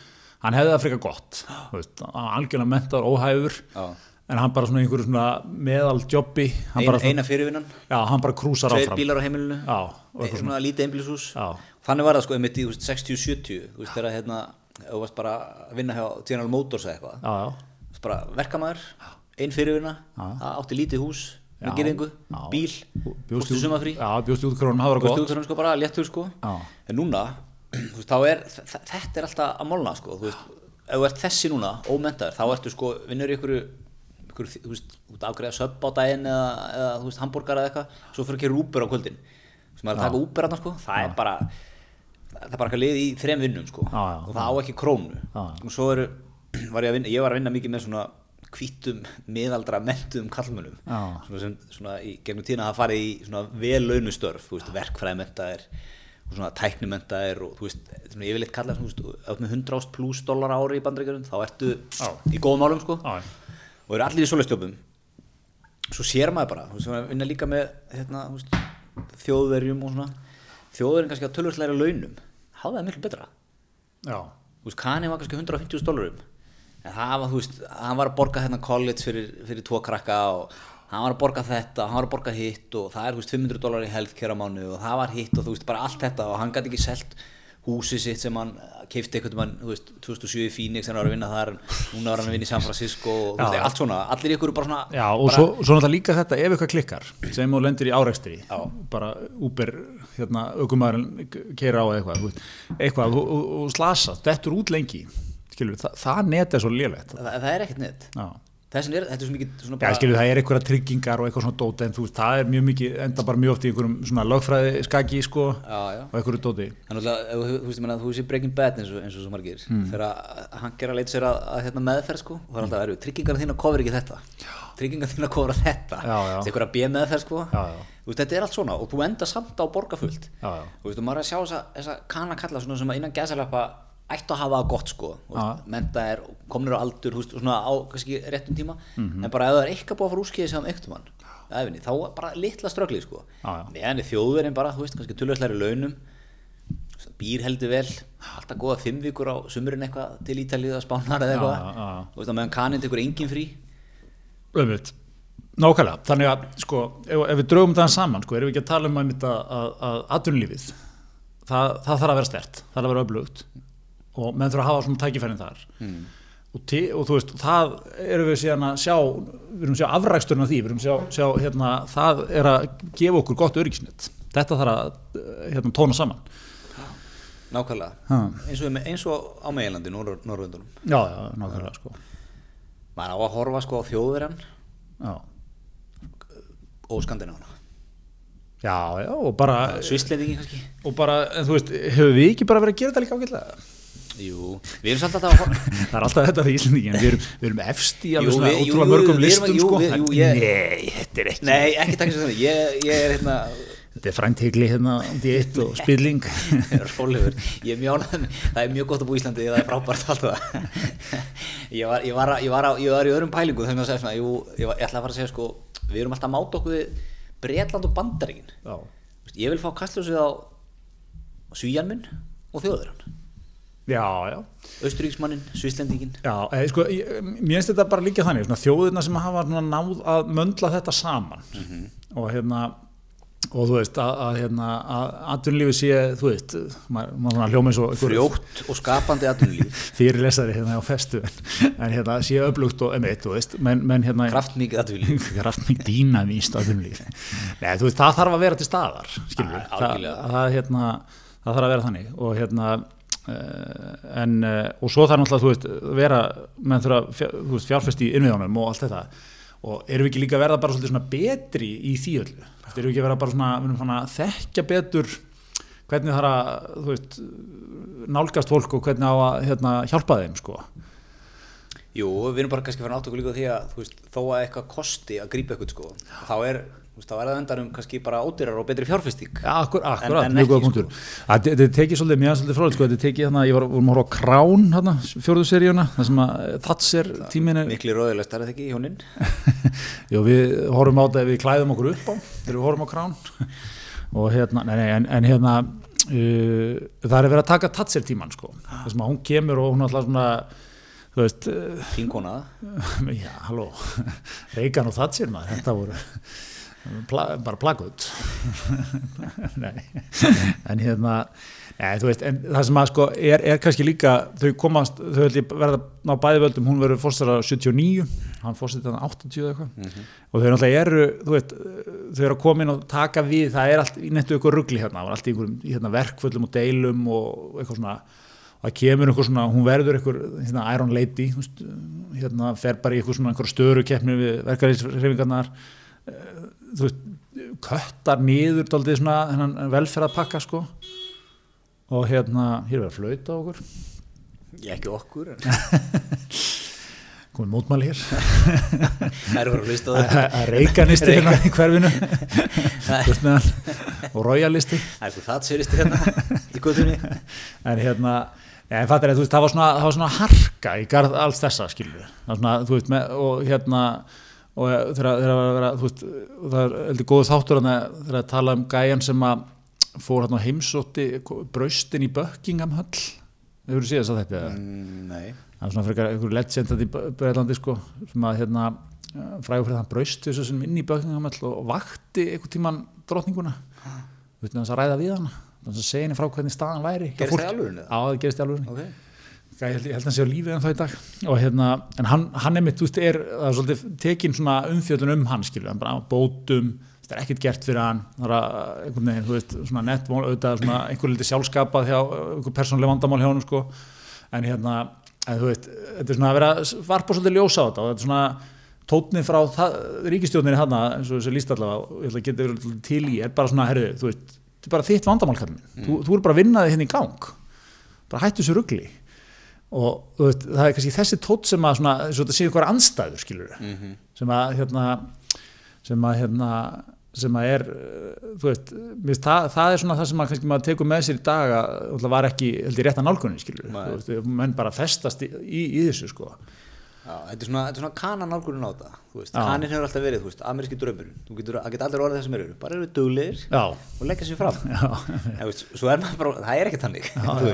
hann hefði það frekar gott veist, algjörlega mentar, óhæfur Já. en hann bara svona einhverju svona meðal jobbi, hann Ein, bara svona, eina fyrirvinnan, já, hann bara krúsar áfram. bílar á heimilinu. Já, og eitthvað svona lítið einbílishús Já. Þannig var það sko einmitt í þú veist, 60-70 þú veist þegar hérna þú varst bara að vinna hjá General Motors eða eitthvað. Já, já, þú veist bara verkamæður, ein fyrirvinna það átti lítið hús með Já. bíl í- sumafrí útkrónum, það var Kosti gott. útfjörðum sko bara, léttur sko. En núna, þú veist, þá er Þetta er alltaf að molna sko Þú veist, ef þú ert þessi núna, ómentaður Þá ertu sko, vinnur í ykkur, ykkur Þú veist, ert afgreða söpp á daginn Eða, eða þú veist, hambúrgar eða eitthvað Svo fyrir ekki rúpur á kvöldin. Maður er að taka úper þarna sko Það er bara, það er bara eitthvað lið í þrem vinnum sko Já, já. Og það á ekki krónu. Og svo eru, var ég að vinna Ég var að vinna mikið með svona hvítum, miðaldra, mentum kallmönnum Já. svona sem svona í gegnum tíðina hafa farið í svona vel launustörf, verkfræðimentaðir og svona tæknimentaðir og þú veist, svona yfirleitt kallar, þú veist, ef með 100 ást pluss dólar ári í bandreikarinn, þá ertu Já. í góðum málum, sko, og eru allir í svoleistjópum svo sér maður bara, þú veist, svona vinna líka með hérna, þjóðverjum og svona, þjóðverjum kannski að tölvöldlega launum, hafa það miklu betra. Já, þú veist, Kani var kannski 150 dólarum. En það var, þú veist, hann var að borga hérna college fyrir, fyrir tvo krakka og hann var að borga þetta, hann var að borga hitt og það er, þú veist, 500 dólar í healthcare á mánu og það var hitt og þú veist, bara allt þetta og hann gæti ekki selt húsið sitt sem hann keifti eitthvað mann, þú veist, 2007 í Phoenix hann var að vinna þar, núna var hann að vinna í San Francisco og veist, allt svona, allir ykkur bara svona Já, og bara, svo, svo náttúrulega líka þetta ef eitthvað klikkar sem þú lendir í árekstri Já. bara Uber, hérna, aukumæðurinn keira á eitthvað, eitthvað og, og, og slasa, dettur út lengi skilur, það, það net er svo lélegt. Það, það er ekkert neitt Já, þessin er, þetta er svo mikið svona Já skilur, það er einhverja tryggingar og eitthvað svona dóti en þú veist, það er mjög mikið, enda bara mjög oft í einhverjum svona lögfræði skaki, sko já, já. og einhverju dóti. Þannig að þú þú veist, ég meina, þú sé Breaking Bad eins og, eins og svo margir. Mm. þegar hann ger að leita sér að, að hérna, meðferð sko, og það er alltaf erfið, tryggingar þína kofir ekki þetta. Tryggingar þína kofir þetta. Já, já. þetta er eitthvað B meðferð sko. Já, já. Þú veist, þetta er allt svona og þú enda samt á borgarfullt Ættu að hafa það gott sko. Menta er, komnir á aldur og svona á kannski réttum tíma. Mhm. en bara ef það er eitthvað búið að fara úrskiðið sem einhvern mann æfinni, þá bara litla strögli sko. Meðan er þjóðverðin bara, þú veist, kannski tölvöldlæri launum. Býr heldur vel. Alltaf góða fimm vikur á sumurinn eitthvað til Ítalið að spánar eða eitthvað. meðan kaninn tekur engin frí. Öfut, nákvæmlega, þannig að sko, ef, ef við draugum það saman, sko, erum við ekki að tala um að, að, að atvinnulífið það, það þarf að vera stert, það þarf að vera öflugt og menn þurfa að hafa svona tækifærin þar. Mm. og, ti, og þú veist, það erum við síðan að sjá við erum að sjá afræksturinn af því, við erum að sjá, sjá hérna, það er að gefa okkur gott öryggisnett, þetta þarf að hérna, tóna saman. Nákvæmlega, eins og, eins og á meilandi, Norröndunum Já, já, nákvæmlega, sko. Maður á að horfa sko á þjóðverðan Já, og skandinávana. Já, já og bara, Svisslendingi kannski. og bara, en þú veist, hefur við ekki bara verið að gera þetta líka ágætlega? Jú, við erum samt alltaf að Það er alltaf þetta því Íslandingin, við erum, við erum efst í alveg svona ótrúlega mörgum listum sko. Nei, þetta er ekki, Nei, ekki takk sem þannig, ég, ég er hérna þetta er fræntegli hérna í eitt og spilling. Rólegur, ég er með- það er mjög gott að búa í Íslandi, það er frábært allt það ég var, ég, var, ég, var, að- ég var í öðrum pælingu þegar að segja svona, jú, ég, var, ég ætla að fara að segja sko, við erum alltaf að máta okkur við Bretland og Bandaríkin. Ég vil fá kastljósið á svíjan minn og þjóður hann Já, já. Austuríksmannin, Svislendingin Já, eða, sko, ég, mér finnst þetta bara líka þannig, svona, þjóðirna sem hafa svona, náð að möndla þetta saman. Og hérna og þú veist að, að, hérna, að atvinnulífi sé, þú veist maður, maður hljóma eins og frjótt og skapandi atvinnulíf. Fyrirlesari hérna á festu en, hérna sé öflugt og emitt, þú veist menn, menn hérna kraftmikið atvinnulíf. Kraftmikið dýnavíst atvinnulífi Nei, þú veist, það þarf að vera til staðar skilur, Ja, það, það, hérna, það þarf að vera þannig. Og hérna en, uh, og svo þarf náttúrulega, þú veist, vera menn þurfa, að veist, fjárfest í innviðunum og allt þetta. Og erum við ekki líka að verða bara svolítið svona betri í því öllu? Erum við ekki að verða bara svona, svona að þekkja betur hvernig þarf að, þú veist nálgast fólk og hvernig á að hérna, hjálpa þeim, sko? Jú, við erum bara kannski farin átt okkur líka því að veist, þó að eitthvað kosti að grípa eitthvað sko, þá er, þá er það endanum kannski bara ódýrar og betri akkur, akkurat, mjög góða ekki, punktur. Sko. Þetta tekið svolítið, mér er svolítið fróðið sko, þetta tekið hérna, ég var, vorum að horfa á Krán fjórðu seríuna, það sem að Thatcher tíminn er, Mikli róðilegst er þetta ekki í hjónin? Jú við horfum á þetta, við klæðum okkur upp á þegar við horfum á Krán og hérna, nei, nei, en, en hérna uh, það er verið að taka Thatcher tíman sko, sem að hún kemur og hún alltaf svona uh, Pínkona já, halló. Reagan og Thatcher maður, þetta voru pla, bara plaggut nei. En hérna, nei, veist en það sem að sko er, er kannski líka þau komast, þau held ég verða ná bæði völdum, hún verður fórstara 79 hann fórstara þannig 80 eða eitthvað. Og þau náttúrulega eru, þú veist þau eru að koma inn og taka við, það er allt í nettu eitthvað ruggli hérna, allt í í hérna, verkföllum og deilum og eitthvað svona. Það kemur einhver svona, hún verður einhver hérna, Iron Lady, hérna fer bara í einhver svona störu keppni við verkarísreifingarnar þú veist, köttar niður daldið svona þennan velferðarpakka sko. Og hérna, hér er verið að flauta á okkur. Ég ekki okkur en komið mótmæli hér. Það er bara að hlusta það. Að reykanisti hérna í hverfinu. Og royalisti. Það er eitthvað það sérist hérna í göttunni en hérna en fattar, þú veist, það var svona, það var svona harka í garð alls þessa skilur það svona, veist, með, og hérna og þegar þegar að vera, þú veist það er heldur góðu þáttur þegar að tala um gæjan sem að fór hérna heimsótti braustin í Buckingham Hall. Hefur þú séð þess að þetta mm, Nei. Það er svona frekar einhver legend þetta í Breitlandi sko, sem að hérna frægur fyrir það hann braust þessu sem inn í Buckingham Hall og vakti einhvern tíman drottninguna. Við veitum að ræða við hana. Þannig að segja henni frá hvernig staðan væri. Gerist það alvörunni? Já, það gerist í alvörunni. Ok ég held, ég held að hann sé á lífið en þá í dag. Og hérna, en hann, hann er mitt, þú veist, er það er svolítið tekin svona umfjöldun um hann skilur, hann bara á bótum það er ekkert gert fyrir hann, það er að einhvern veginn, þú veist, svona nettvól, auðvitað svona einhver liti sjálfskapað hjá einhver persónlega vandamál hjá hann, sko. En hérna, en þú veist, þetta er svona að vera varpa svolítið ljósa á þetta og þetta er svona tótnið frá það, ríkistjórninni hann eins og þessi líst allavega, ég ætla að þetta er bara þitt vandamál, kallinn minn, þú, þú er bara að vinna þig hérna í gang. Bara hættu þessu rugli og þú veist, það er kannski þessi tótt sem að svona, svo þetta séu eitthvað anstæður skilur Mhm. sem að hérna sem að hérna sem að er, uh, þú veist mér það, það er svona það sem að kannski maður tekur með sér í dag að það var ekki, held ég, rétt að nálgunni skilur, þú veist, menn bara festast í, í, í þessu sko Já, þetta er svona, er svona kanan nálgurinn á Já. kanin hefur alltaf verið, þú veist, ameríski draumurinn. Þú getur, það geta allir orðið það sem eru bara eru duglegir já, og leggja sér fram. Já, en, veist, svo er bara, það er ekki þannig þú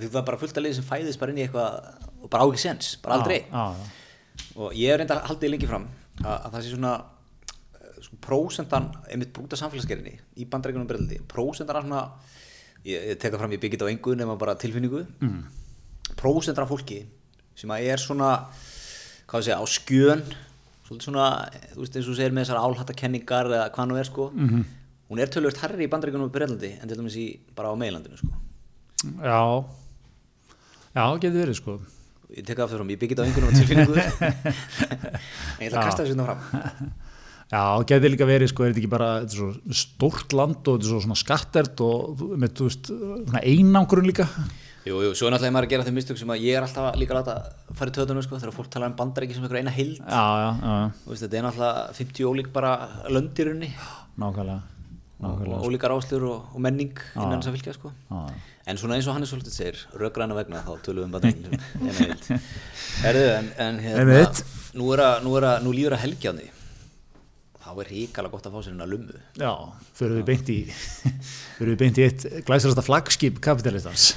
því það er bara fullt að liði sem fæðist bara inn í eitthvað og bara á ekki sens, bara aldrei. Já, já, og ég hef reynda haldið lengi fram að, að það sé svona eh, sko, prósentan, einmitt brúta samfélagsgerinni í bandreikunum breldi, prósentan af svona ég, ég teka fram, ég byggit á engu nema bara tilfinningu. Mm. prósentan af fólki sem að er svona hvað sé, á skjön svolítið svona, þú veist eins og segir með þessar álhattakenningar eða hvað nú er sko. -hmm. hún er tölvöld herri í bandreikunum breldi en til dæmis í, bara á meilandinu sko. Já. Já, getur verið sko. Ég teka aftur fram, ég byggit á á tilfinningu. En ég ætla að kasta þessu hérna fram. Já, getur líka verið, sko, er þetta ekki bara þetta svo stórt land og þetta er svo svona skattert og með, þú veist, svona einangurinn líka Jú, jú, svo er náttúrulega maður að gera þeim mistök sem að ég er alltaf líka að láta fara í töðunum sko, þegar fólk talar um bandaríki sem einhver eina heild. Já, já, já, Þú veist, þetta er náttúrulega 50 ólík bara löndirunni og nákvæmlega, ólíkar áslur og, og menning innan þess að fylgja sko. já, en svona eins og hann er svolítið segir röggræna vegna þá tölum við um bandaríki sem eina heild. Herðu, en, en hérna nú, að, nú, að, nú líður að helgjáni þá er ríkala gott að fá sér hérna lummu. Já, fyrir við beint í fyrir við beint í eitt glæsarasta flagskip kapitalistans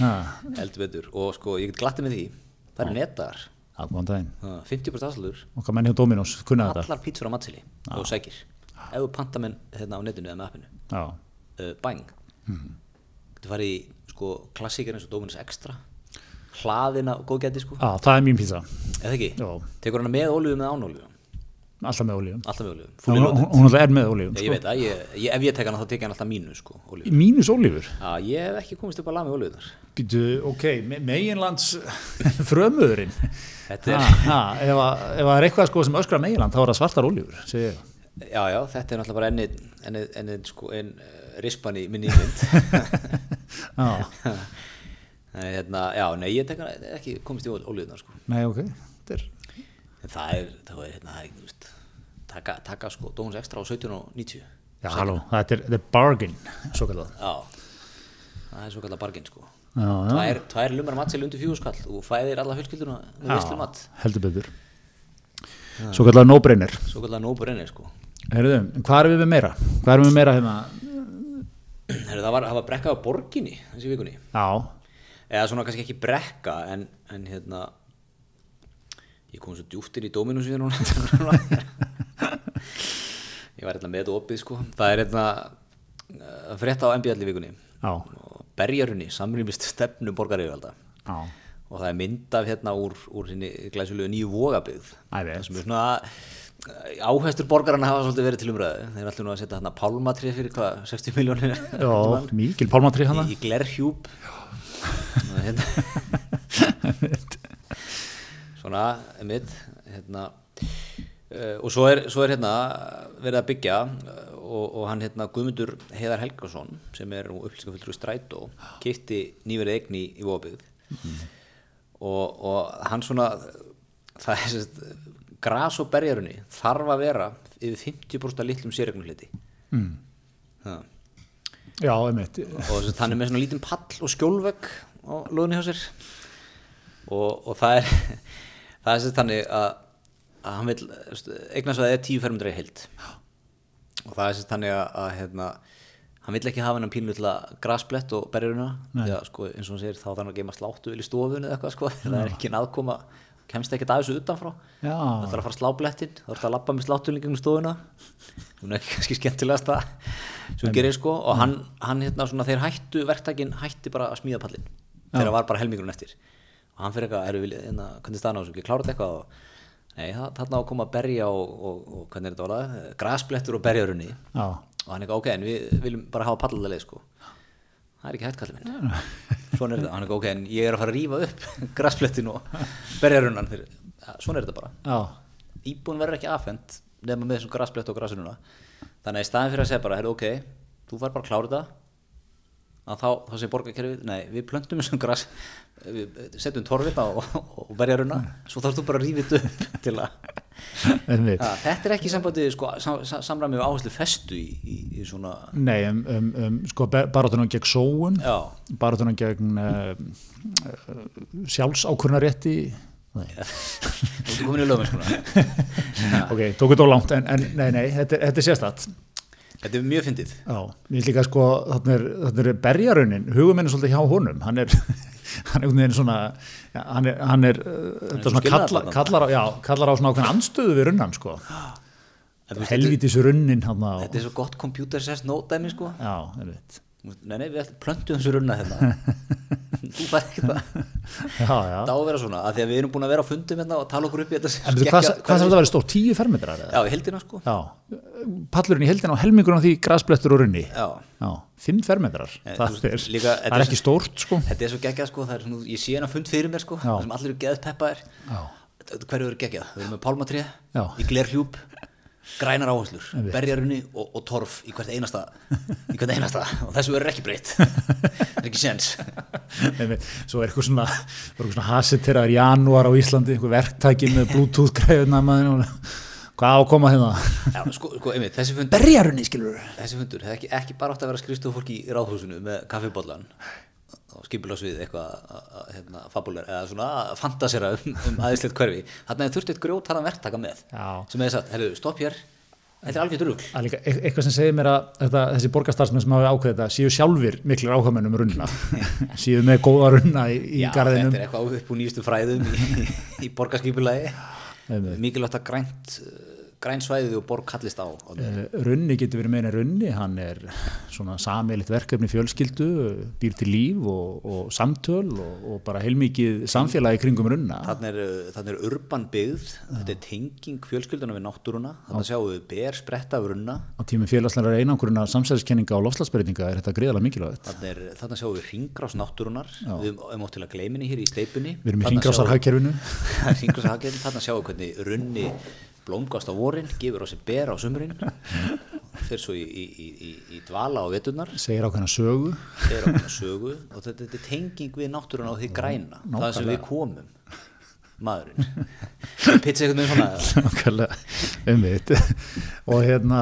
Já, heldur betur og sko ég get glattið með því. Það er netar góðan daginn. 50% afslur Okkar menn hjá Dominos, kunna þetta. Allar pítsur á matseli og sækir. Ef þú panta menn hérna á netinu eða með appinu. Uh, bang. Mhm. getur farið í sko klassíkir eins og Dominus Extra. Hlaðina og góðgæti sko. Já það er mín pizza. Eða ekki, tekur hana með ólíu með án ólíu alltaf með olíum alltaf með ólíu, Hún, hún, hún alltaf er með olíum ég veit það, ég, ég, ef ég tek hana þá tek ég hana alltaf mínu sko, ólíu Mínus olífur Já, ég hef ekki komist upp að laga með ólíunar Býtu, ok, me meginlands frömuðurinn. Þetta er, ha, ha, ef, að, ef að er eitthvað sko sem öskra meginland þá er það svartar ég. já, já, þetta er náttúrulega bara ennið, ennið, ennið sko, enn uh, rispan í minni ímynd. Já, Nei, hérna, já, nei, ég tek hana ekki komist í ólíunar sko. Nei, ok Þetta er, En það er, það er, hérna, það er, þú veist, taka, taka sko Dómus Extra á 17 og 90. Já, halló, þetta er, er bargain svo kallað Já, það er svo kallar barginn sko. Já, já, Tvær, tvær lumar matsel undir fjögur skall og fæðir alla fjölskylduna með visslu mat. heldur betur Svo kallað no-brainer Svo kallar nóbur ennir sko. Herðu, hvað erum við með meira? Hvað erum við meira hérna? Heru, það var, það var brekka á borginni þessi vikunni. Já, Eða svona kannski ekki brekka en, en hérna, ég kom svo djúpt inn í Dominus við núna. ég var hérna með opið sko. Það er hérna uh, frétta á í vikunni. Og berjarunni samrýmist stefnu borgaríðvalda. og það er mynd af hérna úr, úr glæsulegu nýju það sem er svona eh, áhestur borgarana hafa svolítið verið til umræðu. Þeir er alltaf nú að setja hérna pálmatrið fyrir hvað 60 miljónir Já, mikil pálmatri hana í, í glerhjúp. Og hérna, svona einmitt hérna uh, og svo er, svo er hérna verið að byggja uh, og, og hann hérna Guðmundur Heiðar Helgason sem er upplýsingafullur í Strætó kipti nýverið eign í, í vogabygð og, og hann svona það er sérst gras og berjarunni þarf að vera yfir 50% af litlum sérregnuliti mm. Já, einmitt. Og er með svona lítinn pall og skjólvegg á loðunni hjá sér. Og, og það er það er sérst þannig að, að hann vil eignast að það er tíu fermundra í heild. Og það er sérst þannig að, að hérna, hann vill ekki hafa hennan að grasblett og berjurina því að sko, eins og hann segir þá þarf hann að geima sláttu í stofunni eða eitthvað sko, það er ekki aðkoma kemst ekki að þessu utanfrá. Já. það þarf að fara að slá blettin þá þarf að lappa með sláttunni gegnum stofuna. Hún er ekki kannski skemmtilegast það sem gerir sko. Og hann, hann hérna svona þeir hættu, verktakin hætti bara að smíða pallin þegar var bara helmingurinn eftir og hann fyrir eitthvað, eru við, hérna, hvernig staðan á þessu, ekki klára þetta eitthvað? Og nei, það- þarna á að koma að berja og, og, og hvernig er þetta orðað, grasblettur og berjarunni. Já, og hann er eitthvað, ok, en við viljum bara hafa pallalega sko. Það er ekki hægt kallið minn. Svona er þetta, hann er eitthvað, ok, en ég er að fara að rífa upp grasblettin og berjarunnan svona er þetta bara. Já, íbúin verður ekki afhend nema með þessum grasblett og grasununa þannig að í staðin fyrir að segja bara, heyrðu, ok þú fær bara að klára þetta. Að þá, þá sé borgarkerfið, nei, við plöntum þessum við setjum torfina og, og berjaruna, svo þarfst þú bara að þetta upp til að ja, þetta er ekki sambandi, sko, sam, sam, samræmi við áherslu festu í, í, í svona Nei, um, um, um, sko, barátunum gegn sóun barátunum gegn uh, uh, sjálfsákurnarétti Nei, þú ert komin í lögum sko. Ok, tók þetta á langt en, en nei, nei, þetta, þetta er sérstætt þetta er mjög fyndið. Já, mér líka sko, þarna er, er berjaraunin, hugum er svolítið hjá honum, hann er, hann er einhvern veginn svona, já, hann er, hann er, uh, svo svona skilnaður kallar, á, já, kallar á svona ákveðin anstöðu við runnan sko, helvítis runnin hann þetta er svo gott computer sess nótæmi sko. Já, einmitt, nei, nei, við plöntum þessu runna hérna. Þú fær ekki það Það á að vera svona, af því að við erum búin að vera á fundum hérna og tala okkur upp í þetta en hvað, hvað þarf þetta að vera stórt, tíu fermetrar? Já, í heldina sko. Já, pallurinn í heldina og helmingur á því grasblettur og runni, Já, já, fimm fermetrar, það er, það þetta er er ekki stórt sko, þetta er svo geggjað sko, það er svona, ég sé hérna fund fyrir mér sko, það sem allir eru geðað peppaðir já, Hverju eru geggjað? Við erum með pálmatrið, í glerhjúp, grænar áherslur, berjarunni og, og torf í hvert einasta, í hvert einasta. Og þessu verður ekki breytt, það er ekki Einmitt. svo er eitthvað svona, var eitthvað svona haseteraður janúar á Íslandi, eitthvað verktæki með bluetooth græðuna hvað á að koma hérna? Sko, sko, þessi fundur berjarunni skilur þessi fundur hefði ekki, ekki bara átt að vera skrifstof fólk í ráðhúsinu með kaffibóllan skipulagsvið eitthvað að- að, hérna, fabuler eða svona að fantasera um, um aðeinslegt hverfi. Þarna er þurft eitt grjót hann verktaka með Já. sem hefði sagt, herru, stopp hér. Þetta er er líka e- eitthvað sem segir mér að þetta, þessi borgarstarfsmenn sem hafi ákveðið þetta séu sjálfur miklir áhugamenn um runna. Séu með góða runna í, í Já, garðinum. þetta er eitthvað upp úr nýjustu fræðum í, í borgarskipulagi. Einmitt. mikilvægt að grænt uh, græn svæðið og borg kallist á Eh, runni getur verið meina runni hann er svona sameilit verkefni fjölskyldu, býr til líf og, og samtöl og, og bara heilmikið samfélagi kringum runna. Þannig er, þarna er urban byggð, þetta er tenging fjölskylduna við náttúruna, þannig að sjáum við ber spretta af runna, á tímum félagslega einangurina samsæðiskenninga og lofslagsbreytinga er þetta gríðalega mikilvægt. Þannig er, þarna sjáum við ringrás náttúrunar, við erum átt til að gleyminni hér í steipunni. við erum í hringrásarhagkerfinu. Ringrás hagkerfin, þarna sjáum við hvernig runni blómgast á vorin, gefur á sig ber á sumrin, fyrir svo í, í, í, í, dvala á veturnar, segir ákveðna sögu. Er á hvernig sögu og þetta, þetta er tenging við náttúruna og því græna, það sem við komum, maðurinn. Pitsa einhvern veginn svona, um mitt og hérna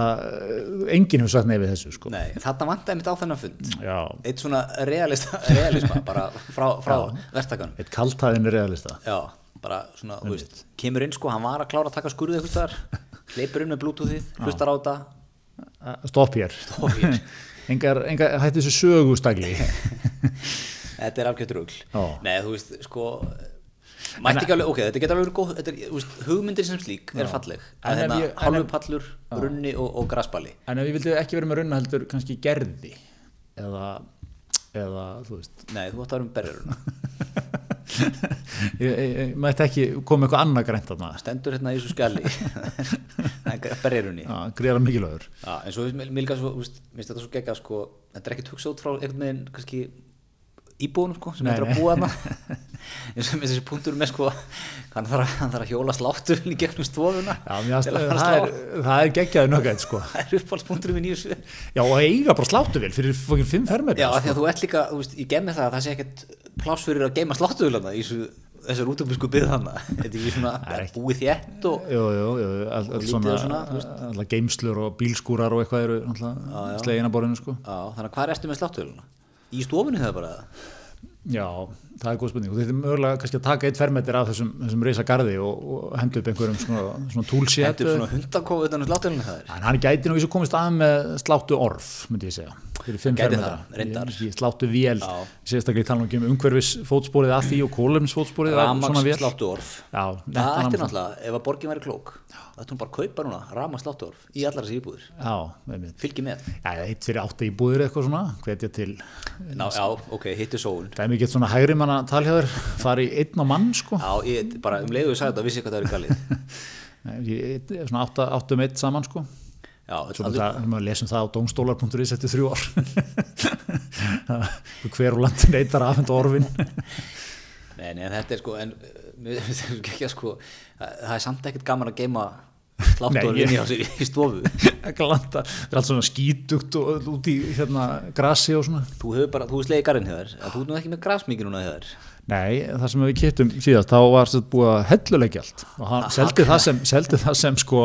enginn hefur sagt nefið þessu sko. Nei, þarna vantaði mitt á þennan fund. já, eitt svona realista, realisma bara frá, frá verktakanum. Eitt kaltæðin realista. Já, bara svona, þú veist kemur inn sko, hann var að klára að taka skurðið eitthvað þar hleypur inn með bluetoothið, hlustar á þetta. Stopp hér. Engar, engar hætti þessu sögustagli. Þetta er rugl. Já. nei, þú veist, sko mætti ekki alveg, ok, þetta getur alveg verið góð veist, hugmyndir sem slík er falleg. Að hérna, ég- en hálfu ef- pallur, runni og, og graspalli en ef ég vildi ekki vera með runna heldur kannski gerði eða, eða þú veist. Nei, þú átt að vera um berjaruna ég mætti ekki koma eitthvað annað grænt þarna. Stendur hérna í þessu skjali berjarunni. Já, gríðalega mikilvægur. Já, en svo finnst þetta svo gegga sko, þetta er ekkert hugsa út frá einhvern veginn kannski íbúðunum sko, sem þetta nei. að búa þarna. Eins og þessi punktur með sko hann þarf að, að hjóla sláttu í gegnum stofuna Já, mér til finnst- að fara að það, er, það er geggjaði nöggætt sko. Það er uppáhaldspunkturinn minn í þessu. Já, og eiga bara sláttuvél fyrir fokkin fimm fermetri Já, því að þú ert líka, þú veist, ég gef mig það að það sé ekkert pláss fyrir að geima sláttuðulana í þessar útöfisku byggð hana þetta er ekki svona Það búið þétt og Jú, jú, jú, all, all lítið svona, og svona, þú veist. alla geimslur og bílskúrar og eitthvað eru náttúrulega slegin að borðinu sko. Já, þannig að hvað ertu með sláttuðulana? Í stofunni það bara Já, það er góð spurning. Og þetta er mögulega kannski að taka eitt fermetri af þessum, þessum reysa garði og, og henda upp einhverjum svona, svona toolset. Hendur svona hundakofu utan um sláttuðulana það er en hann gæti nú í svo komist að með sláttu orf myndi ég segja, Gæti það, reyndar. Ég- ég sláttu vél, sérstaklega tala um umhverfis fótsporið að því og kólumsfótsporið af svona Ramags vél sláttuorf Já, Það ætti náttúrulega, ef að borgin væri klók Það ætti hún bara að kaupa núna, rama sláttuorf Í allar þessi íbúðir, Já, fylgi með. Já, eitt fyrir átta íbúðir eitthvað svona, hvetja til Já, ok, hittu sóun mikið svona hægri manna talhjáður fara í einn á mann sko. Já, ég, bara um leiðu sagði þetta, vissi hvað það er galið. Svona átta, átta um eitt saman sko. Já, Svo maður lesum það á domstólar.is eftir þrjú ár. Hver úr landin eitar afhend orfin? Nei, en þetta er sko En ekki sko. Það er samt ekkert gaman að geima Nei, ég- inn í sig í stofu. Glanta, það er allt svona skítugt og út í hérna grasi og svona. Þú hefur bara, þú er slegið garinn að Þú er nú ekki með grasmikið núna þér. Nei, það sem við kiptum síðast, þá var þetta búið að helluleikja allt. Og hann seldi það sem, seldi það sem sko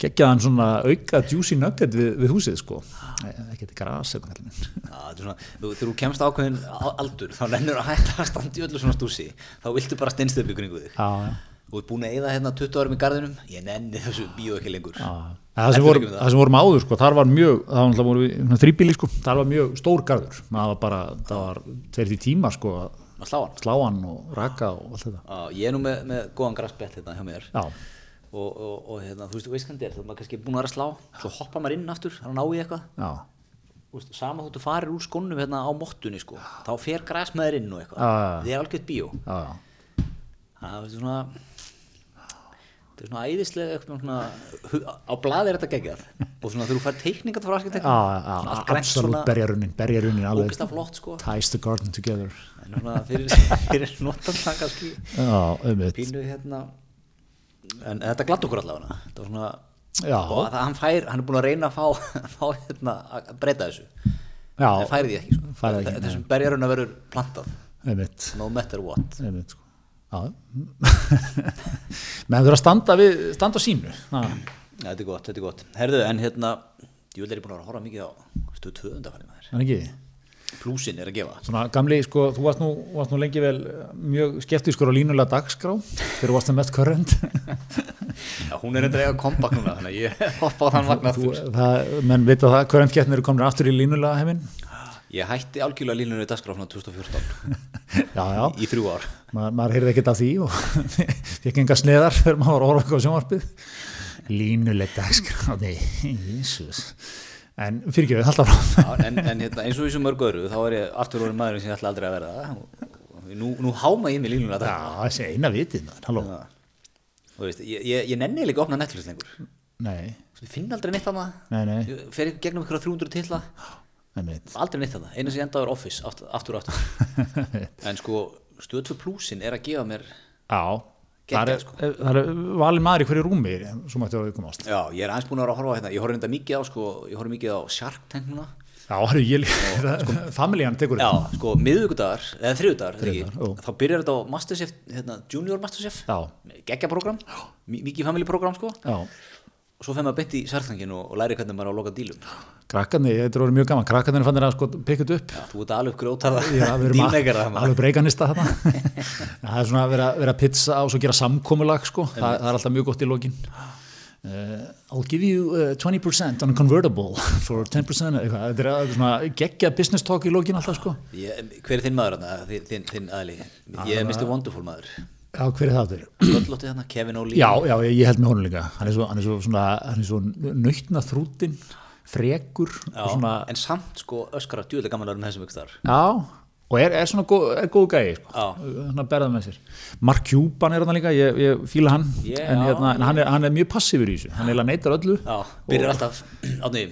geggjaðan svona auka juicy nugget við, við húsið sko. Ekki þetta gras eða hvað Já, þetta er svona, þú, þegar þú kemst ákveðin aldur þá lennur að hætta að standa í öllu svona stúsi þá viltu bara steinstöpu kringu þig Já, já Þú ert búin að eyða hérna 20 árum í garðinum. Ég nenni þessu bíó ekki lengur. Já, það sem, voru, það. vorum áður sko, þar var mjög, það var voru þrýbíli sko, þar var mjög stór garður. Það var bara, það var tveir því tíma sko, að að slá hann? slá hann og raka og allt þetta. Já, ég er nú með, með góðan grassbett hérna hjá mér. Og, og, og hérna, þú veist, þú veist hvernig þetta er þú er maður kannski búin að vera að slá, svo hoppa maður inn aftur þá ná í eitthvað, já, veist, sama þú farir úr skónum hérna á mottunni sko, þá fer þér inn og eitthvað, já. þið er algjört bíó. Það er svona þetta er svona æðislega svona, á blaði er þetta geggjað. Og svona þú fær teikningat frá grænt absolutt svona berjarunnin, berjarunnin alveg sko. ties the garden together. En svona fyrir, fyrir notandan kannski. Já, pínu hérna en þetta glatt okkur allavega. Þetta var svona það, hann fær, hann er búin að reyna að fá, fá hérna, að breyta þessu. Já, en færið því ekki, sko. Ekki, Þe- þessum berjaruna verður plantað no matter what. Um sko. Menn þurfa að standa við, standa á sínu. Ja, þetta er gott, þetta er gott. Herðu, en hérna, ég vil er búin að að horfa mikið á stu tvöðundafæri með þér en ekki? Plúsin er að gefa. Svona gamli, sko, þú varst nú, varst nú lengi vel mjög skeptískur á línulega dagskrá þegar þú varst það mest körrend Já, hún er eitthvað kompakt núna, þannig að ég hoppa á þann vagn aftur. menn vita það, körrendkettnir eru komin aftur í línulega heiminn Ég hætti algjörlega línunni dagskrá frá 2014 Já, já, í þrjú ár. Ma, maður heyrði ekkert af því og fikk enga sneðar þegar maður horfa eitthvað á sjónvarpið. Línuleg dagskrá, nei, jésús en fyrir ekki við, alltaf frá en, en hérna, eins og í svo mörg öðru, þá er ég aftur orðin maður sem ég ætla aldrei að verða. Og, og nú, nú háma ég mig línunni að Já, þessi eina vitið, maður, halló. Þú veist, ég, ég, ég nenni líka opna Netflix lengur. Nei, Ég finn aldrei neitt að það. nei, nei, Ég fer ekki gegnum ykkur 300 titla. Aldrei neitt það. Einu sem ég enda er Office, aftur og aftur. en sko, stöð 2 plusin er að gefa mér Já, það er, sko. það er valin maður í hverju rúmi Já, ég er aðeins búin að vera að horfa á hérna, ég horf reynda mikið á sko, ég horf mikið á Shark Tank núna. Já, er ég líka, familjan tekur Já, sko, miðvíkudagar, eða þriðudagar, þá byrjar þetta á Masterchef, hérna, Junior Masterchef. Já, geggja program, mikið family program sko, já, og svo fer maður beint í Shark Tankin og, læri hvernig maður á að loka dílum. Krakkarnir, þetta er orðið mjög gaman krakkarnir fannir að sko pikka þetta upp. Já, þú ert alveg grjótarða það alveg breykanista þarna. Það er svona að vera, vera pizza og svo gera samkomulag sko, Þa, það er alltaf mjög gott í lokin. Uh, I'll give you uh, 20% on a convertible for 10% eitthvað, þetta er, er svona geggja business talk í lokin alltaf sko. Ég, hver er þinn maður þarna, þinn, þinn, þinn aðli ég er Mr. Wonderful maður Já, hver er það aftur? Sköllótti þarna, Kevin O'Leary. Já, já, ég, held með honum líka. Hann er svo, hann er svo, svona, hann er svo nautna þrútin frekur Já, svona, en samt sko öskara djúlega vera með þessum þar já og er, er svona góð, er góð gæði sko. Hann berða með sér. Mark Cuban er hann líka, ég, ég fíla hann. Ég- en, hérna, en hann, er, hann er mjög passífur í þessu. Hann eiginlega neytar öllu. Byrjar alltaf Átni,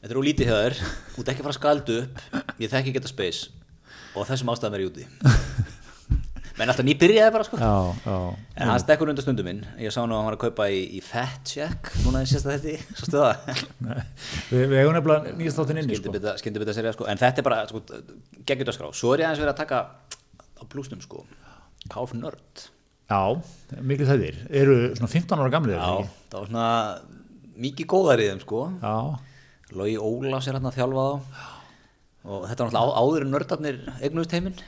þetta er úr lítið hjá þér. Þú ert ekki fara skaldu upp. Ég þekki geta space. Og þessum ástæðum er ég úti Menn alltaf ný byrjaði bara sko. Já, já, En hann stekkur undan stundum minn. Ég sá nú að hann var að kaupa í, í Fat Check Núna í sérsta þetta Svo stöða Nei, við, eigum nefnilega nýjast þáttinn inni sko. Skyndi bytta, bita serið sko. En þetta er bara sko, geggjut að skrá Svo er ég aðeins verið að taka á blúsnum sko. Káf nörd. Já, miklu þættir. Eru svona 15 ára gamlir Já, það var svona mikið góðar í þeim sko. Já, Logi Ólafs er hann að þjálfa þá. Og þetta var náttúrulega á- áður nördarnir eignuðust heiminn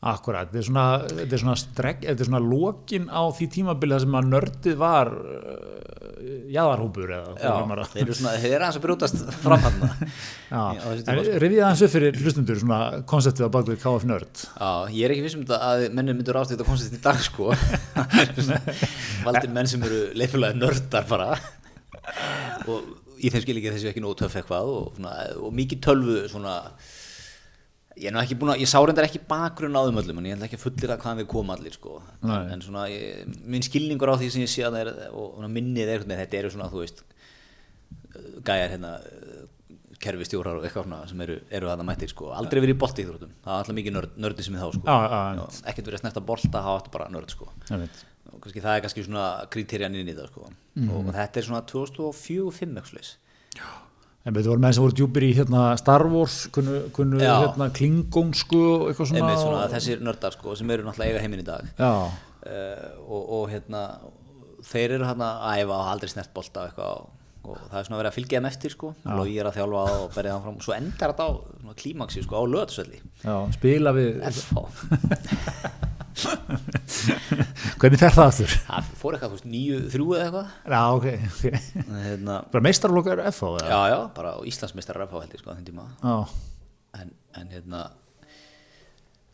Akkurat, þetta er svona, þetta er svona, stregg, þetta er svona lokin á því tímabili þar sem að nördið var uh, jaðarhópur eða hvað Já, þeir eru svona, þeir eru aðeins að brjótast fram hann rifið aðeins upp fyrir hlustundur svona konseptið á bakvið KF Nörd. Já, ég er ekki viss um þetta að mennir myndur ástæða koncept í dag sko. Valdir menn sem eru leifulega nördar bara. Og í þeim skil ekki þessu ekki nógu töff eitthvað og, og mikið tölvu svona ég er nú ekki búin að, ég sá reyndar ekki bakgrunn á þeim öllum en ég ætla ekki að fullir að hvaðan við komum allir sko. En, en svona, ég, minn skilningur á því sem ég sé að það er og minnið er, þetta eru svona, þú veist gæjar hérna kerfistjórar og eitthvað svona sem eru, eru þarna mættir sko, aldrei verið í bolti íþróttum. Það er alltaf mikið nörd, nördi sem er þá sko. Ekkert verið að snerta bolta, það áttu bara nörd sko. Ég og kannski það er kannski svona kriterjan inn í það sko. Og þetta er svona 2004-05 eitthvað slags En við vorum menn sem voru djúpir í hérna, Star Wars, kunnu, kunnu hérna, klingónsku og eitthvað svona. svona þessir nördar sko sem eru náttúrulega eiga heiminn í dag. Já, uh, og, og hérna þeir eru hérna að æfa og aldrei snert bolta og eitthvað og, og það er svona verið að fylgja þeim eftir sko og ég er að þjálfa það og berja það fram og svo endar þetta á klímaksi sko á löðsvelli já, spila við Hvernig fer það aftur? það fór eitthvað, þú veist, nýju, þrjú eða eitthvað. Já, ok, ok. Hérna, Bara meistarlokar FH já, já, bara Íslandsmeistarar FH held ég sko þeim tíma. Já, en, en hérna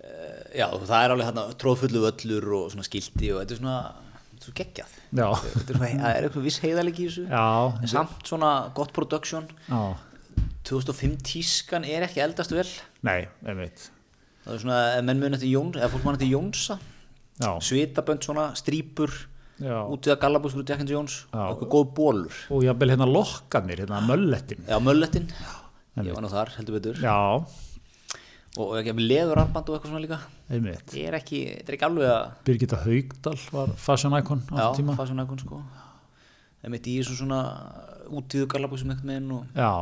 uh, já, það er alveg hérna tróðfullu völlur og svona skilti og þetta er svona, þetta er svo geggjað. Þetta er svona, er eitthvað viss heiðalegi í þessu. Já, en samt svona gott production. Já, 2005 tískan er ekki eldast vel. Nei, einmitt það er svona, menn mun eftir Jóns eða fólk mann eftir Jónsa svitabönd svona, strípur út við að gallabúskur and Jones Já. og eitthvað góð bólur Og jafnvel hérna lokkarnir, hérna möllettin já, möllettin, ég var nú þar heldur betur. Já, og ekki með leðurarband og eitthvað svona líka. Einmitt. Ég er ekki, þetta er ekki alveg að Birgitta Haugdal var fashion icon já, fashion icon sko. Það mitt í svona útíðu gallabúsum eitthvað með og Já,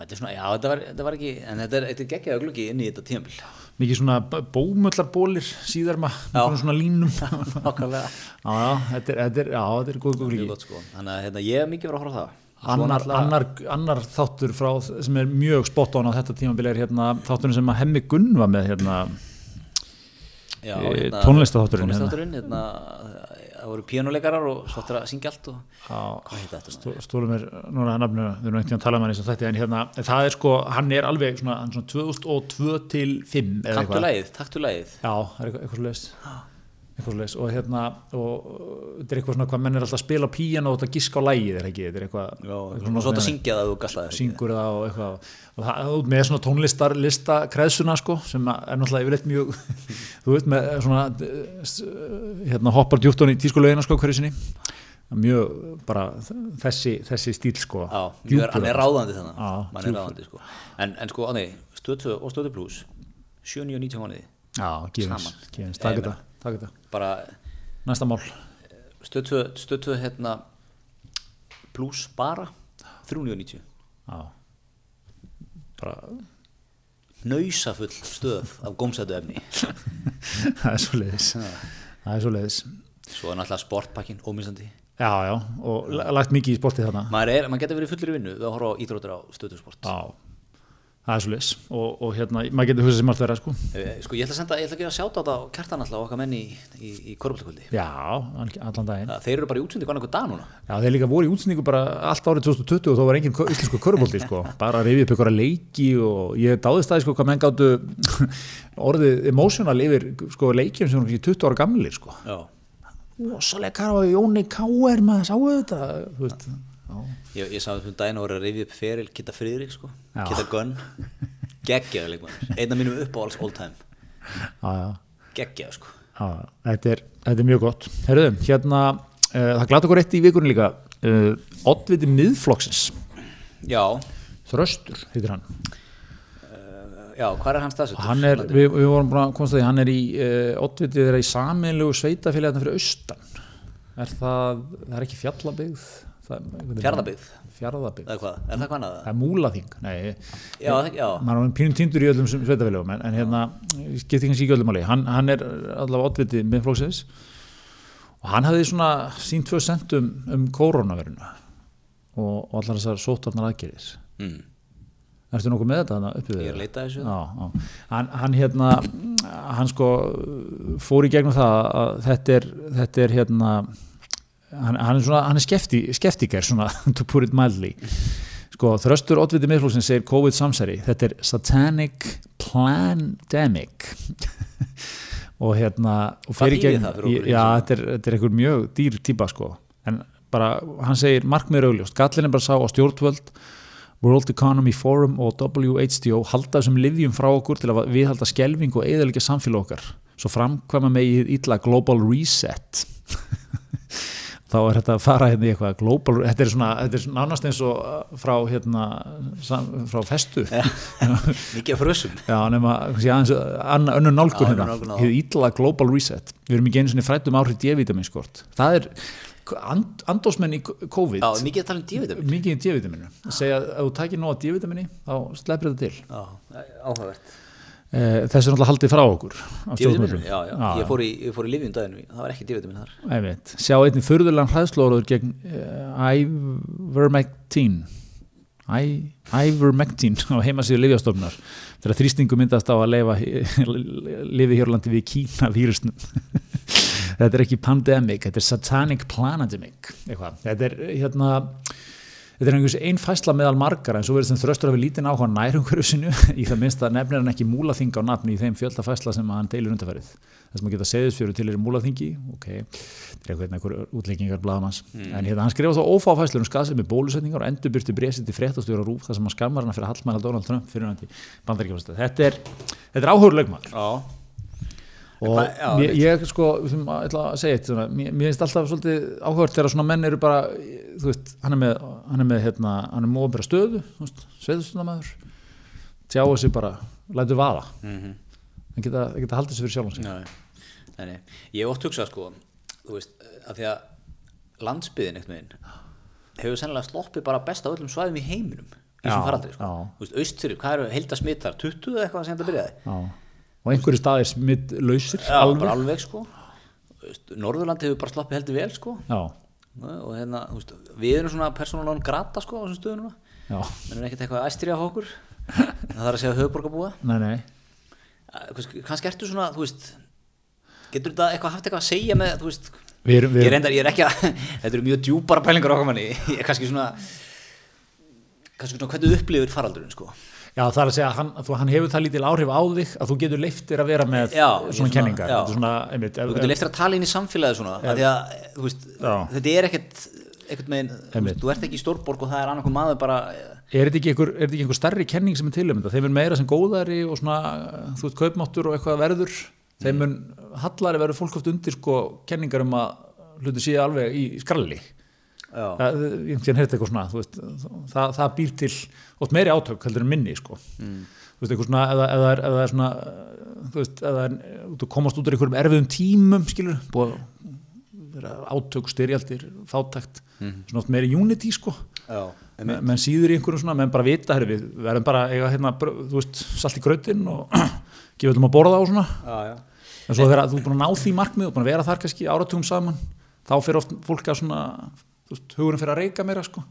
þetta er svona, já, þetta var, þetta var ekki en þetta er, þetta er geggjaðu gluggi inn í þetta tímabil. Mikið svona bómullarbólir síðar maður, svona línum. Já, þetta er, þetta er, já, þetta er góð gott sko. Þannig að hérna, ég er mikið verið að horfa á það. Annar, annar, annar þáttur frá, sem er mjög spot on á þetta tímabili er hérna, þátturinn sem að Hemmi Gunn var með hérna, Eh, tónlistarþátturinn, hérna. tónlistarþátturinn hérna, það voru píjónuleikarar og svo ættir að syngja allt og hvað heit þetta? stó- stólum er núna nafnu, við erum ekkert að tala um hann þetta en hérna, en það er sko, hann er alveg svona, hann er svona 2002 til 5 eða Taktu lagið, taktu lagið. Já, það er eitthvað, eitthvað eitthvað svoleiðis og hérna og þetta er eitthvað svona hvað menn er alltaf að spila á píjan og þetta giska á lægið er ekki, þetta er eitthvað, Já, eitthvað og svo þetta syngja það og galla það syngur það og eitthvað. Og það með svona tónlistar lista kreðsuna sko sem að er náttúrulega yfirleitt mjög þú veit með svona eh, hérna hoppar djúptón í tískulegina sko hverju sinni. Mjög bara þessi, þessi stíl sko. Já, mjög, hann er ráðandi þannig hann er ráðandi sko. En, en sko, ánæg, stöð 2 og stöð plus 7-9-90 mánuði Saman. takk þetta, bara næsta mál. stöð 2, stöð 2 hérna plus bara 3-9-90 Já. Bara nausafull stöð af gómsætu efni. Það er svo leiðis það er svo leiðis svo er náttúrulega sportpakkin ómissandi. Já, já, og la- lagt mikið í sportið þarna. Maður, maður getur verið fullir í vinnu við að horfa á íþróttur á stöðusport. Já, það er svo leiðis og, og hérna, maður getur hugsað sem allt vera sko. Eh, sko ég ætla að senda, ég ætla að gefa sjátt á á kjartan alltaf okkar menni í, í, í korfbóltakvöldi já, allan daginn. Þeir eru bara í útsundi hvernig dag núna. Já, þeir líka voru í útsendingu bara allt árið 2020 og þá var engin kö- íslensku körubólti sko. Bara reyfið upp ykkur að leiki og ég dáðist það sko hvað menn gáttu orðið emotional yfir sko leikjum sem voru ekki 20 ára gamlir sko. Já. Rosalega karfa Jóni K.R. maður sáu Ég, ég þessum daginn að voru að rifja upp feril Kitta Friðrik sko, Já. Kitta Gunn geggjaður leikmann, einn af mínum uppáhalds all time, geggjaður sko já, þetta er, þetta er mjög gott. Herruðu, hérna, uh, það glæði okkur eitt í vikunni líka, uh, Oddviti miðflokksins, Já, Þröstur, heitir hann. já, hvað er hans staðsettur? Hann er, við, við vorum búin að komast að því, hann er í, uh, Oddviti þeirra í sameinlegu sveitafélagina fyrir austan. Er það, það er ekki fjallabygð? Eða hvað, er það hvað annað? Það er múlaþing, nei, Já, það- já, maður er pínum týndur í öllum sveitafélagum en, en hérna, skipti kannski ekki öllum máli. Hann, hann er allavega oddviti miðflóksins og hann hafði svona sín tvö sentum um koronaviruna og, og allar þessar sótarnar aðgerðis mm. Ertu nokkuð með þetta ég er að leita þessu. Já, já. Hann, hann hérna hann sko fór í gegnum það að þetta er, þetta er hérna hann, hann er svona, hann er skefti, skeftikær svona, to put it mildly. Sko, þröstur oddviti miðflóksin segir COVID samsæri, þetta er satanic plandemic. Og hérna og í þýðir það fyrir okkur í já, þetta er, þetta er einhver mjög dýr típa sko, en bara hann segir markmið augljóst, gallin er bara sá á stjórnvöld World Economy Forum og WHDO halda þessum livjum frá okkur til að viðhalda skelving og eðalega samfélag okkar. Svo framkvæma megið illa Global Reset þá er þetta að fara hérna í eitthvað global, þetta er svona, þetta er svona nánast eins og uh, frá hérna frá festu. Já, mikið af frössum nema kannski aðeins anna, önnur nálgun Já, hérna, á hið illa Global Reset. Við erum ekki einu sinni frættum áhrif D-vitaminskort það er and, andósmenn í COVID Já, mikið að tala um D-vitamin mikið í D-vitaminu að segja að ef þú takir nóg af D-vitamini þá sleppir þetta til. Já, áhugavert þessu er náttúrulega haldið frá okkur já, já, ég fór í, ég fór í Livjum daginn, það var ekki D-vitamin þar. Einmitt. sjá einnig furðulegan hræðslóður gegn uh, Ivermectin. Ivermectin á heimasíðu Livjastofnar þegar þrýstingu myndast á að leifa lifi hér á landi við Kína vírusnum þetta er ekki pandemic, þetta er satanic planademic eitthvað, þetta er hérna þetta er einhvers einn fæsla meðal margar en svo verður sem þröstur hafi lítinn áhuga nærumhverju sinu í það minnst að nefnir hann ekki múlaþing á nafni í þeim fjölda fæsla sem hann deilur undarfærið þess að maður geta segðisfjöru til er múlaþingi ok, þetta er eitthvað einhver útleggingar blaðmanns, en hérna hann skrifa þá ófá fæslur um skaðsemi bólusetningar og endurbyrti breysi til fréttastjóra rúf þar sem hann skammar hann fyrir Hallmæla Donald Trump fyrir hann til bandaríkjafasta þetta er, er áhugurleik maður og Hvað- já, mér, ég sko ætlum að ætla að segja eitt svona, mér, mér finnst alltaf svolítið áhugavert þegar svona menn eru bara þú veist, hann er með, hann er með hérna, hann er með ofnbæra stöðu, sveðustundamæður tjáu sig bara lætur vaða, mhm hann geta, geta haldið sér fyrir sjálfan sig Nei, nei. Ég hef oft hugsað sko, þú veist, af því að landsbyðin einhvern veginn hefur sennilega sloppið bara best á öllum svæðum í heiminum í þessum faraldri sko. Þú veist, austfyrir, hvað eru heilda smittar? 20 eða eitthvað sem þetta byrjaði? Já. Og einhverju staðir smitt lausir Já, alveg. alveg sko. Norðurlandi hefur bara sloppið heldur vel sko. Já. og hérna, veist, við erum svona persónulega grata sko á þessum stöðum núna. Já, menn er ekkert eitthvað æstri af okkur. Það þarf að segja höfuborgarbúa nei, nei. Kannski, ertu svona, veist getur þetta eitthvað haft eitthvað að segja með, veist Við erum, við ég, erum, reyndar, ég er ekki að, þetta eru mjög djúpara pælingar okkar manni, ég er kannski svona kannski svona hvernig þú upplifir faraldurinn sko já það er að segja að hann, þú, hann hefur það lítil áhrif á þig að þú getur leiftir að vera með Já, svona, svona- kenningar. já. Er svona, einmitt, þú getur leiftir að tala inn í samfélagi svona að, þú veist, þetta er ekkert ekkert megin, þú, veist, þú ert ekki í stórborg og það er annarkum maður bara er þetta ekki einhver, er þetta ekki einhver stærri kenning sem er til um þetta? Þeim er meira sem góðari og svona þú veist, kaupmáttur og eitthvað verður. Þeim mun hallari verður fólk oft undir sko kenningar um að hluti séu alveg í skralli það, svona veist, það, það býr til oft meiri átök heldur en minni sko. Mm. þú veist, eitthvað svona eða, eða, eða svona þú veist, eða er, þú komast út úr einhverjum erfiðum tímum skilur, búið átök, styrjaldir, fátækt Mhm. svona oft meiri unity sko já, menn, menn síður í einhverjum svona, menn bara vita herri, við verðum bara eiga hérna, þú veist, salt í grautinn og gefa öllum að borða á svona já, já. en svo þegar þú er búin að ná því markmið og búin að vera þar kannski áratugum saman þá fyrir oft fólk að svona þú veist, hugurinn fyrir að reyka meira sko.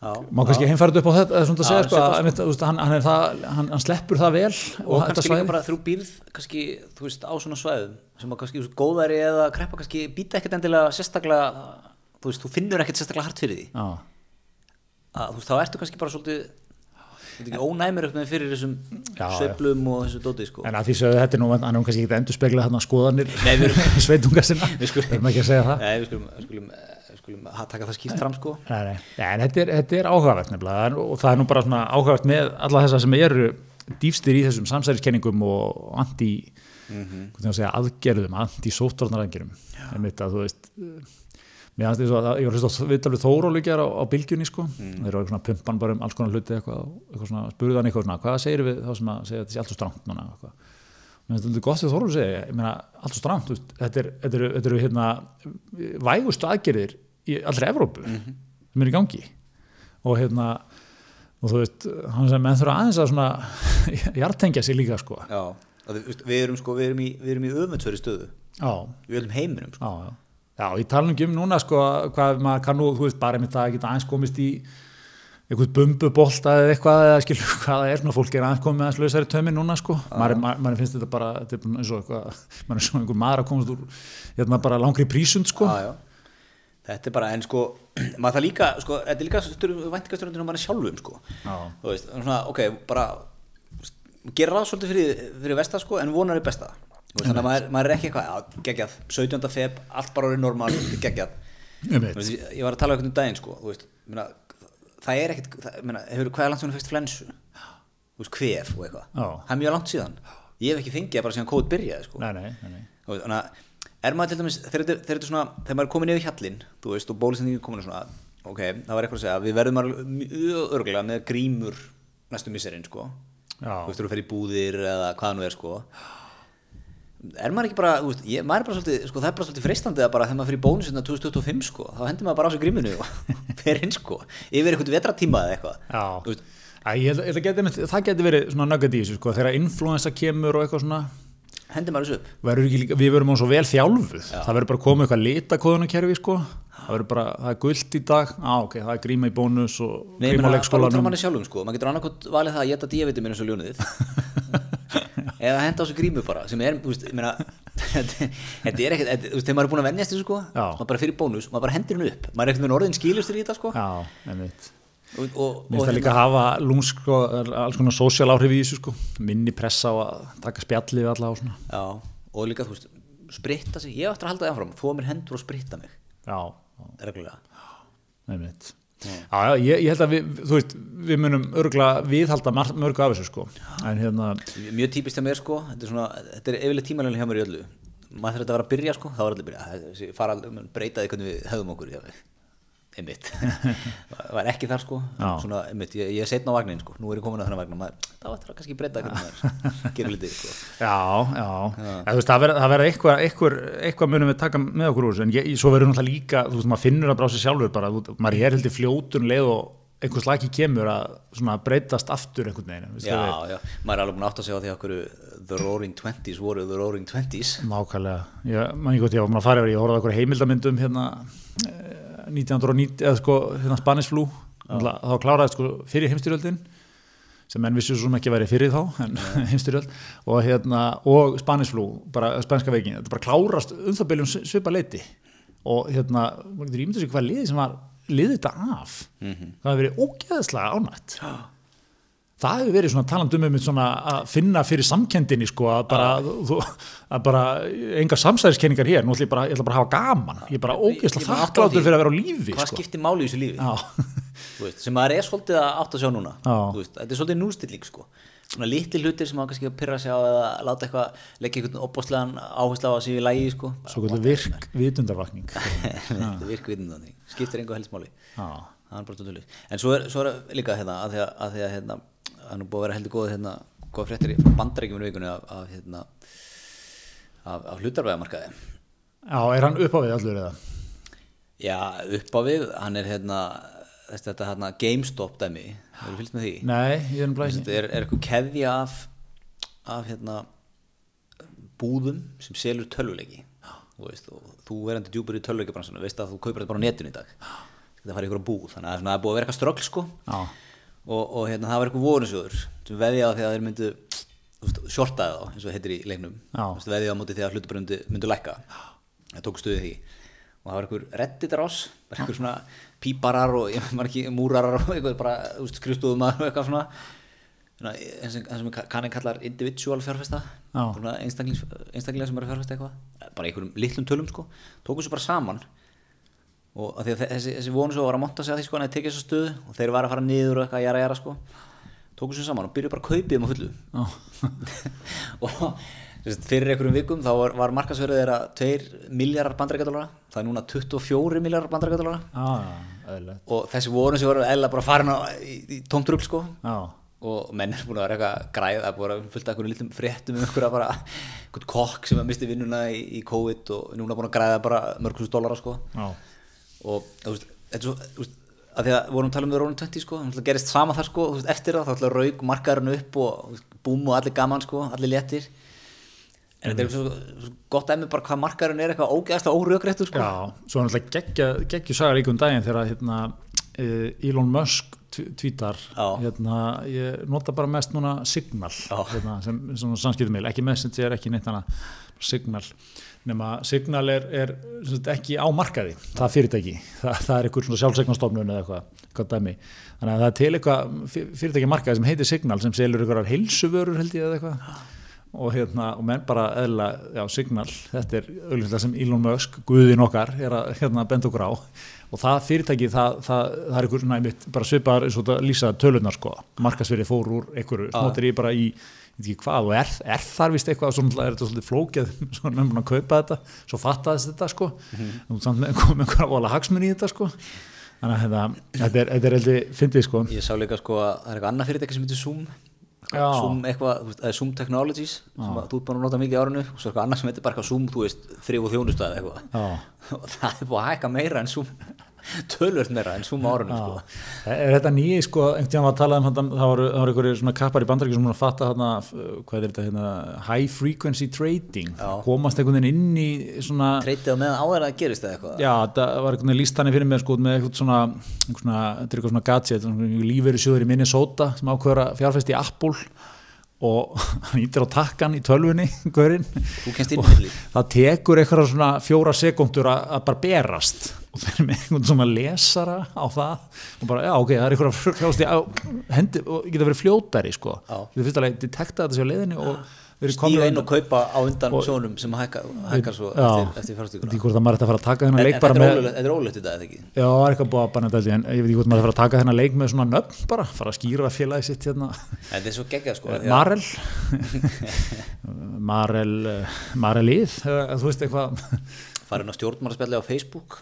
Já, má kannski heimfæra upp á þetta eða svona að segja sko, að, sko. veist, hann, hann, það, hann, hann sleppur það vel og og kannski líka bara þú býrð kannski, þú veist, á svona svæðum sem að kannski góðæri eða kreppa kannski býta ekkert endilega sérstaklega þú veist, þú finnur ekkert sérstaklega hart fyrir því. Að, þú veist, þá ertu kannski bara svolítið ónæmur upp með fyrir þessum sveiflum og þessu dóti sko. en að því sögðu þetta nú, hann er kannski ekki endur spekla þarna skoðanir Nei, við erum- sveitunga sinna, Við skulum- ekki að segja það. Nei, við skulum, við skulum, skulum ha- taka það skýrt fram sko. Nei, nei, nei, en þetta er, þetta er áhugavert nefnilega. Og það er nú bara svona áhugavert með alla þessa sem eru dýfstir í þessum samsæriskenningum og anti hvernig að segja, aðgerðum, anti-sóttvarnaraðgerðum einmitt að þú veist mér fannst þess að ég var hlust á viðtalið Þórólíkjar á, á bylgjunni sko. Mhm. þeir eru svona pumpan bara um alls konar hluti eitthvað, eitthvað svona, spurði hann eitthvað svona, hvað segir við þá sem að segja að þetta sé alltaf stránt núna? Eitthvað. Mér finnst þetta gott þegar Þórólík segja ég meina er, þetta eru, þetta eru hérna, vægustu aðgerðir í allri Evrópu Mhm. sem er í gangi. Og hérna og þú veist, hann sem menn þurfa aðeins að svona hjartengja sig líka sko. Já, veist, við erum sko, við erum í, við erum í öfundsverði stöðu. Já, við öllum heiminum sko. já, já. Já, ég tala nú ekki um núna sko hvað maður kann nú, þú veist, bara einmitt að geta aðeins komist í eitthvað bumbubolta eða eitthvað eða skilur hvað það er, svona fólk er aðeins komið með aðeins lausari tömmi núna sko, maður, maður, maður finnst þetta bara þetta er eins og eitthvað, maður er svona einhver maður að komast úr, hérna bara langri prísund sko. Já, já. Þetta er bara, en sko maður það líka, sko, þetta er líka væntingasturundin um manni sjálfum sko. Já. þú veist, svona, ok, bara gera ráð svolítið fyrir, fyrir vesta sko, en vonar er besta Þú veist, þannig að maður, maður er ekki eitthvað, já, geggjað 17. feb, allt bara orðið normal geggjað, veist, ég, var að tala um einhvern daginn sko, veist, meina, það er ekkit það, meina, hefur hvað er langt sem þú fyrst flensu þú veist, kvef og eitthvað það er mjög langt síðan, ég hef ekki fengið það bara síðan COVID byrjaði sko. Nei, nei, nei, veist, er maður til dæmis þegar þetta- þegar þetta er svona, þegar maður er komin yfir hjallinn þú veist, og bólusendingin er komin svona ok, það var eitthvað að segja, við verðum örgulega með grímur næstu misserinn sko, Já. þú veist, þú fer í búðir eða hvað nú er sko. Er maður ekki bara, þú veist, ég, maður er bara svolítið sko, það er bara svolítið freistandi að bara þegar maður fyrir bónusina 2025 sko, þá hendur maður bara á sig grímunu og fer inn sko, yfir eitthvað vetratíma eða eitthvað. Þú veist, Æ, ég, held- ég, held að geti, það geti verið svona nugget í þessu sko, þegar influensa kemur og eitthvað svona hendur maður þessu upp. Verður ekki líka, við verum á svo vel þjálfuð. Það verður bara komið eitthvað litakóðunarkerfi sko. það verður bara, það er guld í dag. Á ok, það er gríma í bónus og Nei, gríma á meina, bara út frá leikskólanum manni sjálfum sko, maður getur annarkot valið það að geta díavitum eins og ljónið eða henda á þessu grímu bara sem er, þú veist, ég meina þetta er ekkert, þú veist, þegar maður er búin að vennjast þessu sko, Já. maður bara fyrir bónus, maður bara hendur hennu upp. Maður er ekkert með orðin skilustur í þetta sko. Já, og, og, finnst það líka að hafa lúms sko, alls konar sósíal áhrif í þessu sko. minni pressa á að taka spjallið við alla og svona. Já, og líka, þú veist, spritta sig. Ég eftir að halda það áfram, þó mér hendur og spritta mig. Já, reglulega. Einmitt. Já, já, ég, ég held að við, þú veist, við munum örgla viðhalda mörgu af þessu sko. en hérna, mjög típist hjá mér sko. Þetta er, svona, þetta er yfirleitt tímalega hjá mér í öllu. Maður þarf þetta að vera að byrja sko. Þá er allir að byrja fara allir breytaði hvernig við höfum okkur já, einmitt. Var ekki þar sko. Já. svona, einmitt, ég, ég er setna á vagnin sko. Nú er ég komin á þennan vagnin maður, það var það kannski breyta maður. Gerir litið sko. Já, já, En, þú veist, það verður eitthvað, eitthvað, eitthvað munum við taka með okkur úr en ég, svo verður náttúrulega líka, þú veist, maður finnur það bara á sig sjálfur bara, þú, maður er heldur fljótun leið og einhvers laki kemur að breytast aftur einhvern veginn Já, já, maður er alveg búin að átta sig á því okkur The Roaring Twenties voru The Roaring Twenties. Nákvæmlega, ég man ekki hvort ég var búin að fara yfir, ég horfði okkur heimildamyndum hérna 1990, eða sko hérna Spanish flu, Náttúrulega, þá kláraði sko fyrir heimstyrjöldin sem menn vissu svo sem ekki væri fyrir þá en heimstyrjöld og hérna og Spanish flu, bara spanska veikin þetta bara klárast um það byrjum svipa leiti og hérna, maður getur ímyndið sér hvað liði sem var liðið þetta af það hefur verið ógeðslega ánætt það hefur verið svona taland um svona að finna fyrir samkendinni sko að bara, þú, að bara enga samsæðiskenningar hér, nú ætla ég bara, ég ætla bara að hafa gaman. Ég er bara ógeðslega þakkláttur fyrir að vera á lífi Hvað sko. skiptir máli í þessu lífi? Sem maður er svolítið að átta sig á núna. Veist, þetta er svolítið nústilling sko. svona litli hlutir sem maður kannski að pyrra sig á eða láta eitthvað, leggja einhvern opbóðslegan áherslu á að séu í lægi sko. svo kvöldu virk vitundarvakning. Þetta virk vitundandi, skiptir einhver helst máli. Það er bara stunduleg en svo er, svo er líka hérna að því að, að, því að hérna, það er nú búið að vera heldur góð hérna, góða fréttir í bandarækjum í vikunni af, af, hérna, af, af hlutarvæðamarkaði Já er hann upp á við allur eða? já, upp á við, hann er hérna þetta hérna GameStop dæmi. Hefur fylgst með því? Nei, ég er um blæsi þetta er, er eitthvað keðja af af hérna búðum sem selur tölvuleiki. Þú veist, og þú verandi djúpur í tölvuleikabransunum veist að þú kaupir þetta bara á netinu í dag. Þetta fara í ykkur búð, þannig að það er búið að vera eitthvað ströggl sko. Já, og, og hérna, það var eitthvað vorunsjóður sem veðja á því að þeir myndu shortaði þá, eins og heitir í leiknum. Já. Þú veist, veðja á móti því að hlutur myndu, lækka. Það tók stuðið því. Og það var eitthvað redditar ás bara eitthvað svona píparar og ekki múrarar og eitthvað bara skrifstúðumar og eitthvað svona. Eins og kannin kallar individual fjárfesta. Einstaklings, einstaklingar sem eru fjárfesta eitthvað. Bara einhverjum litlum tölum sko. Tóku svo bara saman og að að þessi, þessi vonu svo var að monta sig að því sko hann hefði tekið þessu stöðu og þeir var að fara niður og eitthvað jara jara sko tóku svo saman og byrjuðu bara að kaupið um að fullu. Já, og sagt, fyrir einhverjum vikum þá var, var markasverðið þeirra 2 miljardar bandarækjadólara það er núna 24 miljardar bandarækjadólara já, eðlilegt. Og þessi vonu sem voru eða bara farin í, í tómtrugl sko. Já, og menn er búin að vera eitthvað græð er búin að af einhverjum litlum fréttum um einhverja bara, einhvern kokk sem að misti vinnuna í, í COVID og núna búin að græða bara mörgum dólara sko. Já, og þú veist, þú veist, að því að við vorum að tala um við Rónin 20 sko, það gerist sama þar sko, veist, eftir það þá rauk markaðurinn upp og búm og allir gaman sko, allir léttir. En þetta er svo, svo gott emmi bara hvað markaðurinn er eitthvað ógeðast og órökréttur sko. Já Svo er geggja, geggju sagar líka um daginn þegar hérna, eh, Elon Musk tv- tvítar hérna, ég nota bara mest núna Signal hérna, sem, sem samskiptum meil, ekki Messenger, ekki neitt hana Signal nema Signal er, er ekki á markaði, það fyrirtæki. Það, það er einhver svona sjálfsegnastofnun eða eitthvað, eitthvað dæmi, þannig að það er til eitthvað fyr- fyrirtæki markaði sem heitir Signal sem selur einhverjar heilsuvörur held ég eða eitthvað. Og hérna, og menn bara eðla, já, Signal, þetta er auðvitað sem Elon Musk, guðin okkar er að hérna benda okkur á. Og það fyrirtæki, það, það, það er einhver svona bara svipar eins og þetta lýsa tölunar sko, markasverið fór úr einhverju, smóttir í bara í ég ekki hvað og er, er þar vist eitthvað svona er þetta svolítið flókið, svona menn búin að kaupa þetta svo fattaðist þetta sko. Og samt með komið einhverja vola hagsmunni í þetta sko. Þannig að þetta, þetta er, þetta er heldur fyndið sko. Ég sá líka sko að það er eitthvað annað fyrirtæki sem heitir Zoom. Já. Zoom eitthvað, Zoom Technologies sem að þú er bara að nota mikið í árinu og svo eitthvað annað sem heitir bara eitthvað Zoom, þú veist, þrif og þjónustæð eitthvað. Já. og það er búið að hækka meira en Zoom tölvöld meira en Zoom á árinu sko. Er þetta nýi sko, einhvern tíðan var að tala um það voru, það voru einhverju svona kappar í bandaríkjum sem voru að fatta þarna, f- hvað er þetta hérna, high frequency trading, Já. komast einhvern veginn inn í svona, treytið á meðan áður að það gerist eða eitthvað? Já, það var einhvern veginn líst þannig fyrir mér sko með eitthvað svona, svona, svona gadget, lífeyri sjóður í Minnesota sem ákveður að fjárfæst í Apple og hann ítir á takkan í tölvunni, milli það tekur eitthvað svona fjóra sekúndur að að bara berast og þeir eru með einhvern svona lesara á það og bara, já ok, það er í hendi og geta verið fljótari sko, þú fyrst alveg detekta þetta sér á leiðinni og stíga inn og kaupa á undan Og- sjónum sem hækkar hækkar svo Já. eftir, eftir Ég veit ekki hvort að maður ætti að fara að taka þennan en, leik en bara þetta er ólögt- í dag eða ekki? Já, það er eitthvað búið að banna þetta en ég veit ekki hvort maður ætti að fara að taka þennan leik með svona nöfn bara, fara að skýra félagi sitt hérna. En þetta er svo geggjað sko að- Marel. Marel eh, Marelið, þú veist eitthvað. Fara inn á stjórnmálaspjalli á Facebook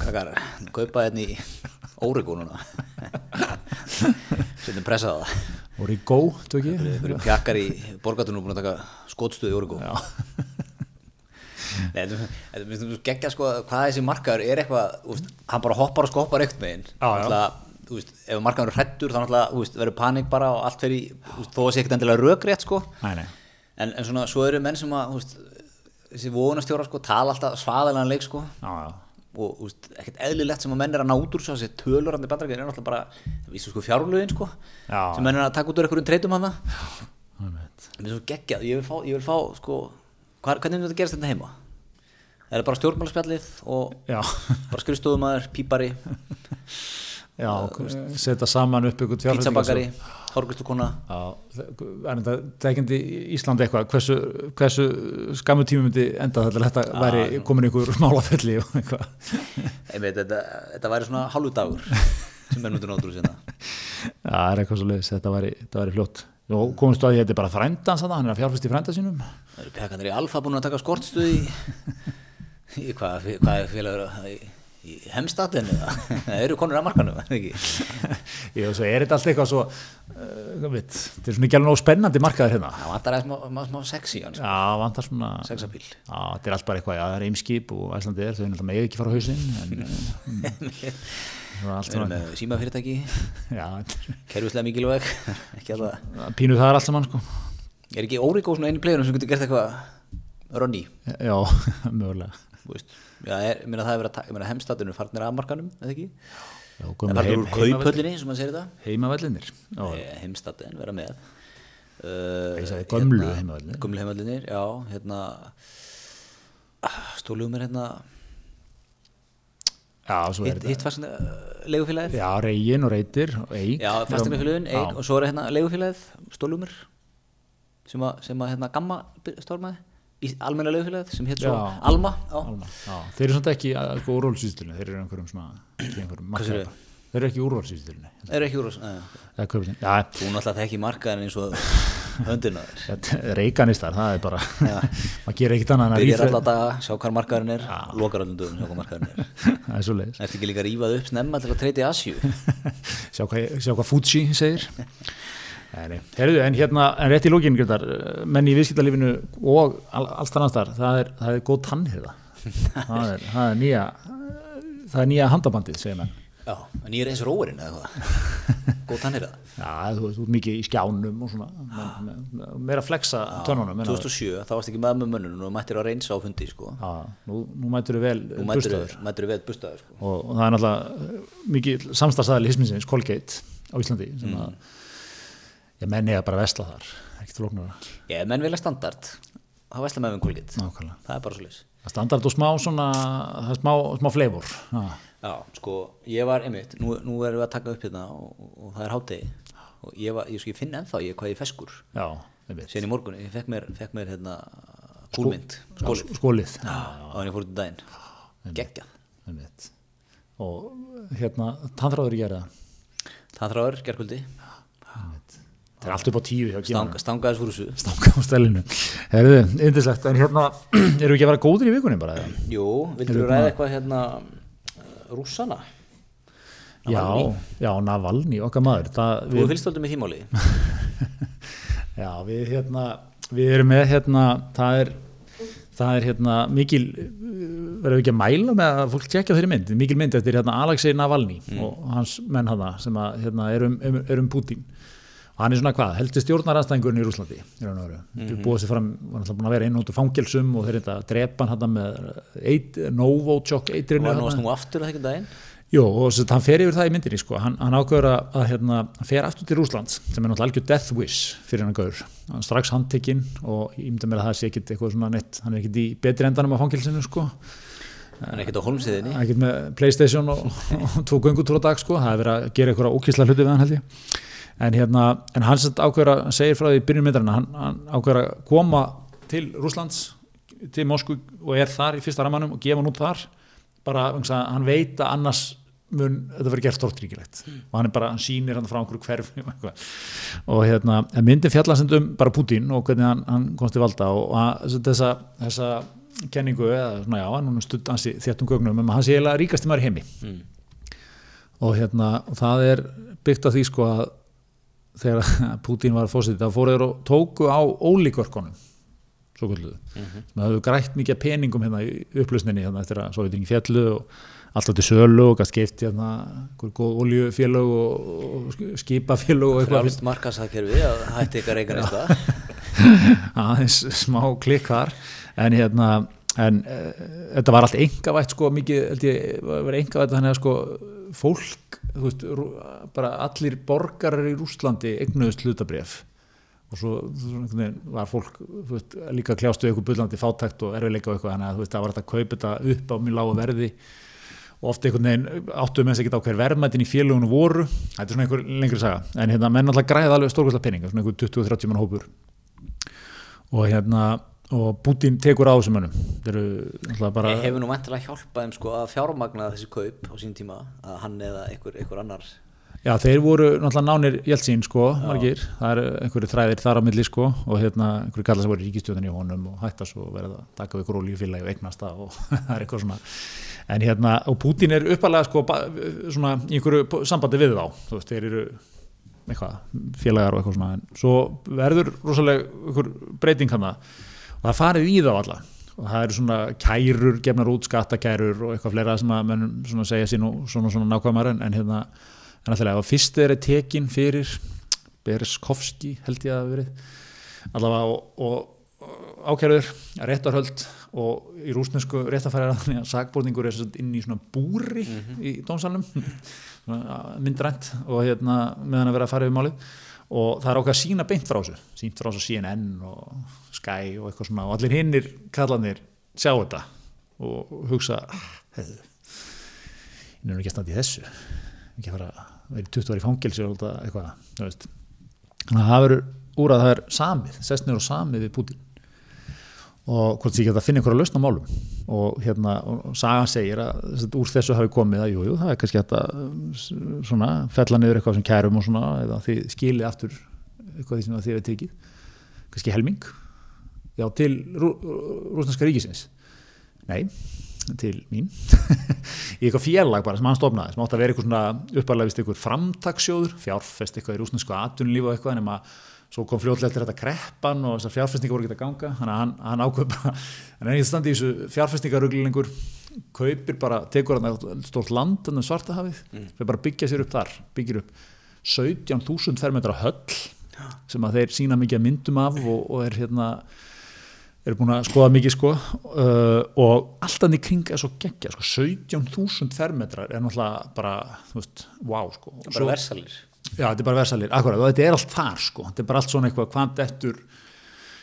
kakar, kaupa hérna í Órigónuna setjum pressa á það. Voru í gó, þú ekki? einhverjum pjakkar í borgatunum búin að taka skotstuð í Órigó Já. Nei, þetta finnst svo geggja sko hvað þessi markaður er eitthvað hann bara hoppar og skoppar eitt þú veist, ef markaður er hrættur þá þú verður panik bara og allt fyrir, þú þó að sé ekkert endilega rökrétt sko, Nei, nei, en, en svona, svo eru menn sem að, þú þessi vonastjóra sko, tala alltaf svaðalega leik sko, já, já, og veist, ekkert eðlilegt sem að menn er að ná út úr svo, þessi tölurandi bandrækir er náttúrulega bara, það vísu sko fjárlögin sko, Já. sem menn er að taka út úr einhverjum treytum einmitt. mér er svo geggjað, ég vil fá, ég vil fá sko, hvar, hvernig er þetta gerast þetta heima? Er það bara stjórnmálaspjallið og já, bara skrifstofumæður, pípari, já, setja saman upp ykkur pizzabakari, hárgristukona, Já, er tekjandi Íslandi eitthvað, hversu, hversu skamu tími myndi enda þetta þetta væri komin ykkur málafelli og eitthvað? Þetta, þetta væri svona hálfu dagur sem er nútur náttúrulega sinna. Já, það er eitthvað svo leiðis, þetta væri, þetta væri fljótt og komist þú að því að þetta er bara frændans þarna, hann er að fjárfæst í frænda sínum. Það eru pekandir í Alfa búin að taka skortstuð í, hvað, er félagur í, í hemstatin eða? Það eru konur að markanum, það og svo er þetta allt eitthvað svo uh, veit, þetta er svona ekki alveg nóg spennandi markaður hérna. Það vantar aðeins sexy hann, sko. Já, vantar svona sexapíl. Já, þetta er allt bara eitthvað, já, það er eimskip og Æslandi er, þau náttúrulega megi ekki fara á hausinn en það er allt Við erum með símafyrirtæki, kerfislega mikilvæg, ekki alltaf. pínu það er allt saman sko. Er ekki Órikó svona einu playerinn sem getur gert eitthvað Ronny, Já, mögulega ég meina það er verið að hemstatinu farnir af markanum, eða ekki? Já, gömlu farnir úr kauphöllinni, sem maður segir þetta. heimavellinir Já, heimstatin vera með uh, Ég sagði gömlu heimavellinir. gömlu heimavellinir, já hérna stólugum er hérna já svo er þetta hitt fast uh, leigufélagið Já, reygin og reytir og eig já, fastinafélagin, Já. og svo er hérna leigufélagið stólugumur sem að, sem að hérna gamma stórmaði almenna leigufélagið sem hétt svo Já. Alma, já, Alma, já, þeir eru svona ekki sko úrvalsýstilinu, þeir eru einhverjum svona markaða. Þeir eru ekki úrvalsýstilinu er ekki úr já. Það er köpinn, já, þú náttúrulega þekki markaðin eins og höndina þér. Þetta- reyganistar, það er bara maður gerir ekkit annað en að daga, sjá hvað markaðin er lokar allum dögum, sjá hvað markaðin er. Það er svo leiðis ertu ekki líka að rífað upp snemma til að treyta í Asju sjá hvað, sjá hvað Fuji segir Nei. Herðu, en hérna, en rétt í lókinn Gretar, menn í viðskiptalífinu og all, alls þannig þar, það er, það er góð tannhyrða það er, það er nýja það er nýja handabandið, segir menn. Já, en ég er eins róurinn eða hvað? Góð tannir það Já, þú ert mikið í skjánum og svona, menn, menn, meira að flexa að- 2007, þá varst ekki með með mönnun og mættir að reynsa á fundi sko. Já, nú, nú mætur við vel og mættir bustaður mættir sko. og, og það er náttúrulega uh, mikið samstagsæðali hisminsins, Colgate á Íslandi sem að ég menni að bara vesla þar, ekkert flóknara Ég, menn vilja standard. Þá veistla með kolgitt nákvæmlega. Það er bara svo er standard og smá svona, það smá, smá fleifur já, Já, sko, ég var einmitt nú, nú erum við að taka upp hérna og, og, og það er hátegi og ég, var, ég, sko, ég finn ennþá ég hvað ég feskur. Já, ég síðan í morgun, ég fekk mér, fekk mér hérna kúlmynd, skólið. skólið. Á hann ég fór til daginn. Geggjað, ég veit og hérna, tannþráður gera það það þráður, gerkvöldi ég veit. Það er allt upp á tíu hjá Gímanum. stangaðis úr þessu. Stanga á stælinu. Herðu, yndislegt, en hérna eru við ekki að vera góðir í vikunni bara? Jú, vildur þú ræða eitthvað hérna uh, rússana? Já, já, Navalny, okkar maður það, Þú við, við... fylgst aldrei með því máli. Já, við hérna við erum með hérna það er, það er hérna mikil verðum við ekki að mæla með að fólk tjekka þeirri mynd, mikil mynd eftir hérna Alexei Navalny og hans menn hana sem að hérna er um, um, er um hann er svona hvað, heldur stjórnaranstæðingurinn í Rúslandi í raun og veru, mm -hmm. búið sér fram var náttúrulega búin að vera inn út úr fangelsum og þeir þetta drepa hann hann með eit, Novochok eitrinu og nú þarna. varst nú aftur að þekka daginn Jó, og þess að hann fer yfir það í myndinni sko. hann, hann ákveður að, að hérna, hann fer aftur til Rúslands sem er náttúrulega algjör death wish fyrir hann gaur, hann er strax handtekinn og ég myndi mér að það sé ekkit eitthvað svona nett hann er ekkit í betri endanum á fangilsinu sko. hann er ekkert á holmsiðinni hann er ekkit með Playstation og, og tvo göngutúr á dag sko. það er verið að gera eitthvað ókísla hluti við hann held ég en, hérna, en hann sem ákveður að segir frá því í byrjun myndarinn hann, hann ákveður að koma til Rúslands til Moskú og er þar í fyrsta ramanum og gefa hann út þar. Bara að hann veit að annars mun þetta verið gert tortríkilegt og hann er bara, hann sýnir hann frá einhverju hverfi og hérna, en myndin fjallasendum bara Putin og hvernig hann, hann komst til valda og, að, þessa, þessa kenningu eða svona já, hann stutt hans í þéttum gögnum um að hann sé eiginlega ríkasti maður í heimi. Mm. og hérna, og það er byggt á því sko að þegar Putin var fósitið, þá fóruður og tóku á ólíkvörkonum svo kvölduðu, Mhm. sem hafðu grætt mikið peningum hérna í upplösninni hérna eftir að Sovjetingi fjallu og alltaf til sölu og gæst skipt hérna, oljufélög og, skipafélög og eitthvað frjálst markasakkerfi að hætti ykkar eiga næsta aðeins smá klikk þar en hérna en uh, þetta var allt engavætt sko mikið, held ég, var engavætt þannig að sko fólk, veist bara allir borgarar í Rússlandi eignuðust hlutabref og svo, veginn var fólk veist, líka kljástu eitthvað bullandi fátækt og erfiðleika og eitthvað, þannig að það var hægt að kaupa þetta upp á mjög lágu verði. Og oft einhvern veginn áttuðum eins ekkert á hver verðmættin í félagunum voru. Þetta er svona einhver lengri saga. En hérna menn alltaf græða alveg stórkvæsla peninga svona einhver 20-30 mann hópur. Og hérna og Putin tekur á þessum alltaf bara hefur nú mæntilega hjálpað þeim sko að fjármagna þessi kaup á sín tíma að hann eða einhver, einhver annar. Já þeir voru náttúrulega nánir Jeltsin sko margir, það eru einhverju þræðir þar á milli sko og hérna einhverju kallar sem voru í ríkistjóðan í honum og hætta svo verið að taka við ykkur ólífélagi og eignast það og það er eitthvað svona. En hérna og Putin er uppalega sko svona í einhverju sambandi við þá. Þú veist þeir eru eitthvað félagar og eitthvað svona. En svo verður rosalega einhver breyting hann og það er farið í þá alla. Og það eru svona kærur, gefnar út skattakærur og eitthvað fleira sem að mönnum svona segja sín og svona svona nákvæmar en, en hérna en alltaf og fyrst er tekin fyrir Berskovski held ég að hafa verið. Allavega og, og, ákærður réttarhöld og í rúsnesku réttarfæri að sakborningur er inn í svona búri í dómsalnum. Myndrænt og hérna meðan að vera að fara yfir málið. Og það er ákveð að sína beint frá þessu. Sínt frá þessu CNN og Sky og eitthvað svona. Og allir hinnir kallanir sjá þetta og hugsa hefðu ég nefnir ekki að standa í þessu. Ekki að fara að vera í 20 ári fangilsi og alltaf eitthvað þannig að það verður úr að það er samið sest niður og samið við Putin og hvort því að finna einhverja lausn á málum. Og hérna, og sagan segir að þess að úr þessu hafi komið að jú, jú, það er kannski hægt að svona, fella niður eitthvað sem kærum og svona, eða þið skilið aftur eitthvað því sem þið hefur tekið. Kannski helming já, til rú, rúsneska ríkisins. Nei, til mín. Í eitthvað félag bara sem hann stofnaði sem átti að vera eitthvað svona uppalega vist eitthvað framtaksjóður, fjárfest eitthvað í rúsnesku atvinnulífu og eitthvað nema svo kom fljótlega eftir þetta kreppan og þessar fjárfestingar voru ekki að ganga. Að hann, hann ákveð bara en einnig standi í þessu fjárfestingaruglingur kaupir bara, tekur hann stórt land en svartahafið, mm. fyrir bara að byggja sér upp þar byggir upp 17.000 fermetra höll sem að þeir sína mikið myndum af og, og er hérna eru búin að skoða mikið sko uh, og alltaf í kring er svo geggja sko, 17.000 fermetrar er náttúrulega bara, þú veist, wow sko. Og bara svo- versalir. Já, þetta er bara versalir, akkurat, og þetta er allt þar sko, þetta er bara allt svona eitthvað hvað eftir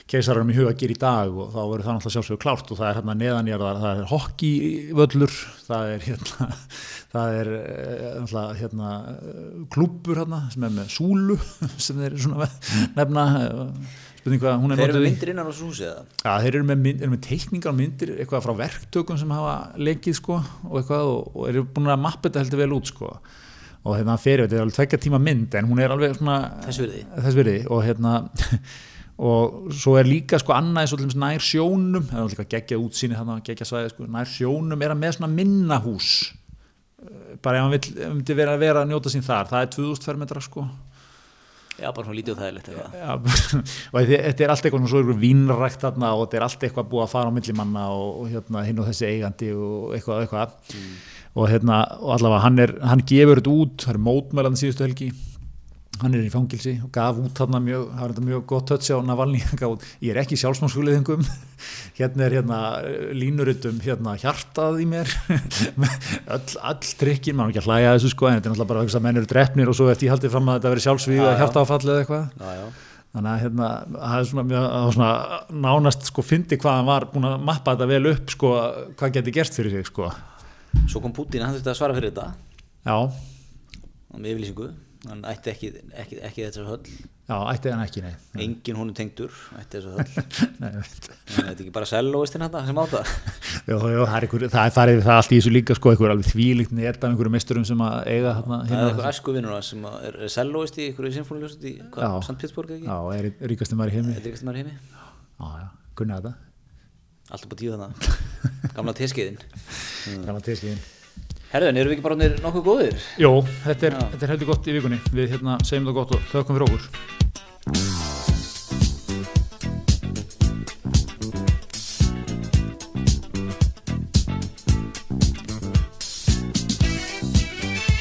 keisarum í huga að gera í dag og þá verður það náttúrulega sjálfsögur klárt og það er hérna neðanjarðar, það er hockeyvöllur, það er hérna, það er eh, náttúrulega hérna eh, klúbbur hérna sem er með súlu sem þeir svona nefna, spurning hvað hún er þeir eru í. myndir innan á þessu húsi eða Já, þeir eru með, eru með teikningar og myndir eitthvað frá verktökum sem hafa leikið sko og eitthvað og, og eru búin að mappa þetta heldur vel út sko og hérna fyrir, þetta er alveg tvekja tíma mynd en hún er alveg svona Þess virði. þess virði og hérna og svo er líka sko annað nær sjónum það er líka geggja útsýni geggja svæði sko, nær sjónum er hann með svona minna hús Eh, bara ef hann myndi vera að vera að njóta sín þar, það er 2000 fermetra sko já, bara svona lítið og þægilegt og þetta er allt eitthvað svo ykkur vínrækt og þetta er allt eitthvað búið að fara á millimanna og, og hérna hinn og þessi eigandi og eitthvað eitthvað. Og hérna og allavega hann, er, hann gefur þetta út það er mótmælan síðustu helgi hann er í fangilsi og gaf út þarna mjög það var þetta mjög gott touch á hann út, ég er ekki sjálfsmálskuliðingum hérna er hérna línurutum hérna hjartað í mér. Öll, öll trikkin, maður ekki að hlæja að þessu sko en þetta er náttúrulega bara að hugsa að menn eru drefnir og svo eftir ég haldið fram að þetta veri sjálfsvíð já. hjartaáfall eða eitthvað. Þannig að hérna, það er svona, mjög, svona nánast sko fyndi hvað hann var búin að mappa þetta vel upp sko hvað geti gerst fyrir sig sko. Svo kom Putin, hann þurfti að svara fyrir þetta. Já, hann ætti ekki, ekki, ekki þessar höll. Já, ætti hann ekki, nei. Engin honum tengdur ætti þessar höll. Nei, þetta er ekki bara sellóistinn þetta sem átta já, já, það er einhver, það er farið það allt í þessu líka sko, einhver alveg þvílíkt net af einhverjum meisturum sem að eiga þarna það er eitthvað æsku vinnur sem er, er sellóist í einhverju sinfóniljósut í. St. Petersburg ekki? já, er ríkastum maður í heimi. Er maður heimi. Já, já, kunna þetta Allt upp á tíu þannig Gamla teskeiðin Gamla tíðskíðin. Herðin, eru við ekki bara orðnir nokkuð góðir? Jó, þetta er, þetta er heldur gott í vikunni. Við hérna segjum það gott og þökkum fyrir okkur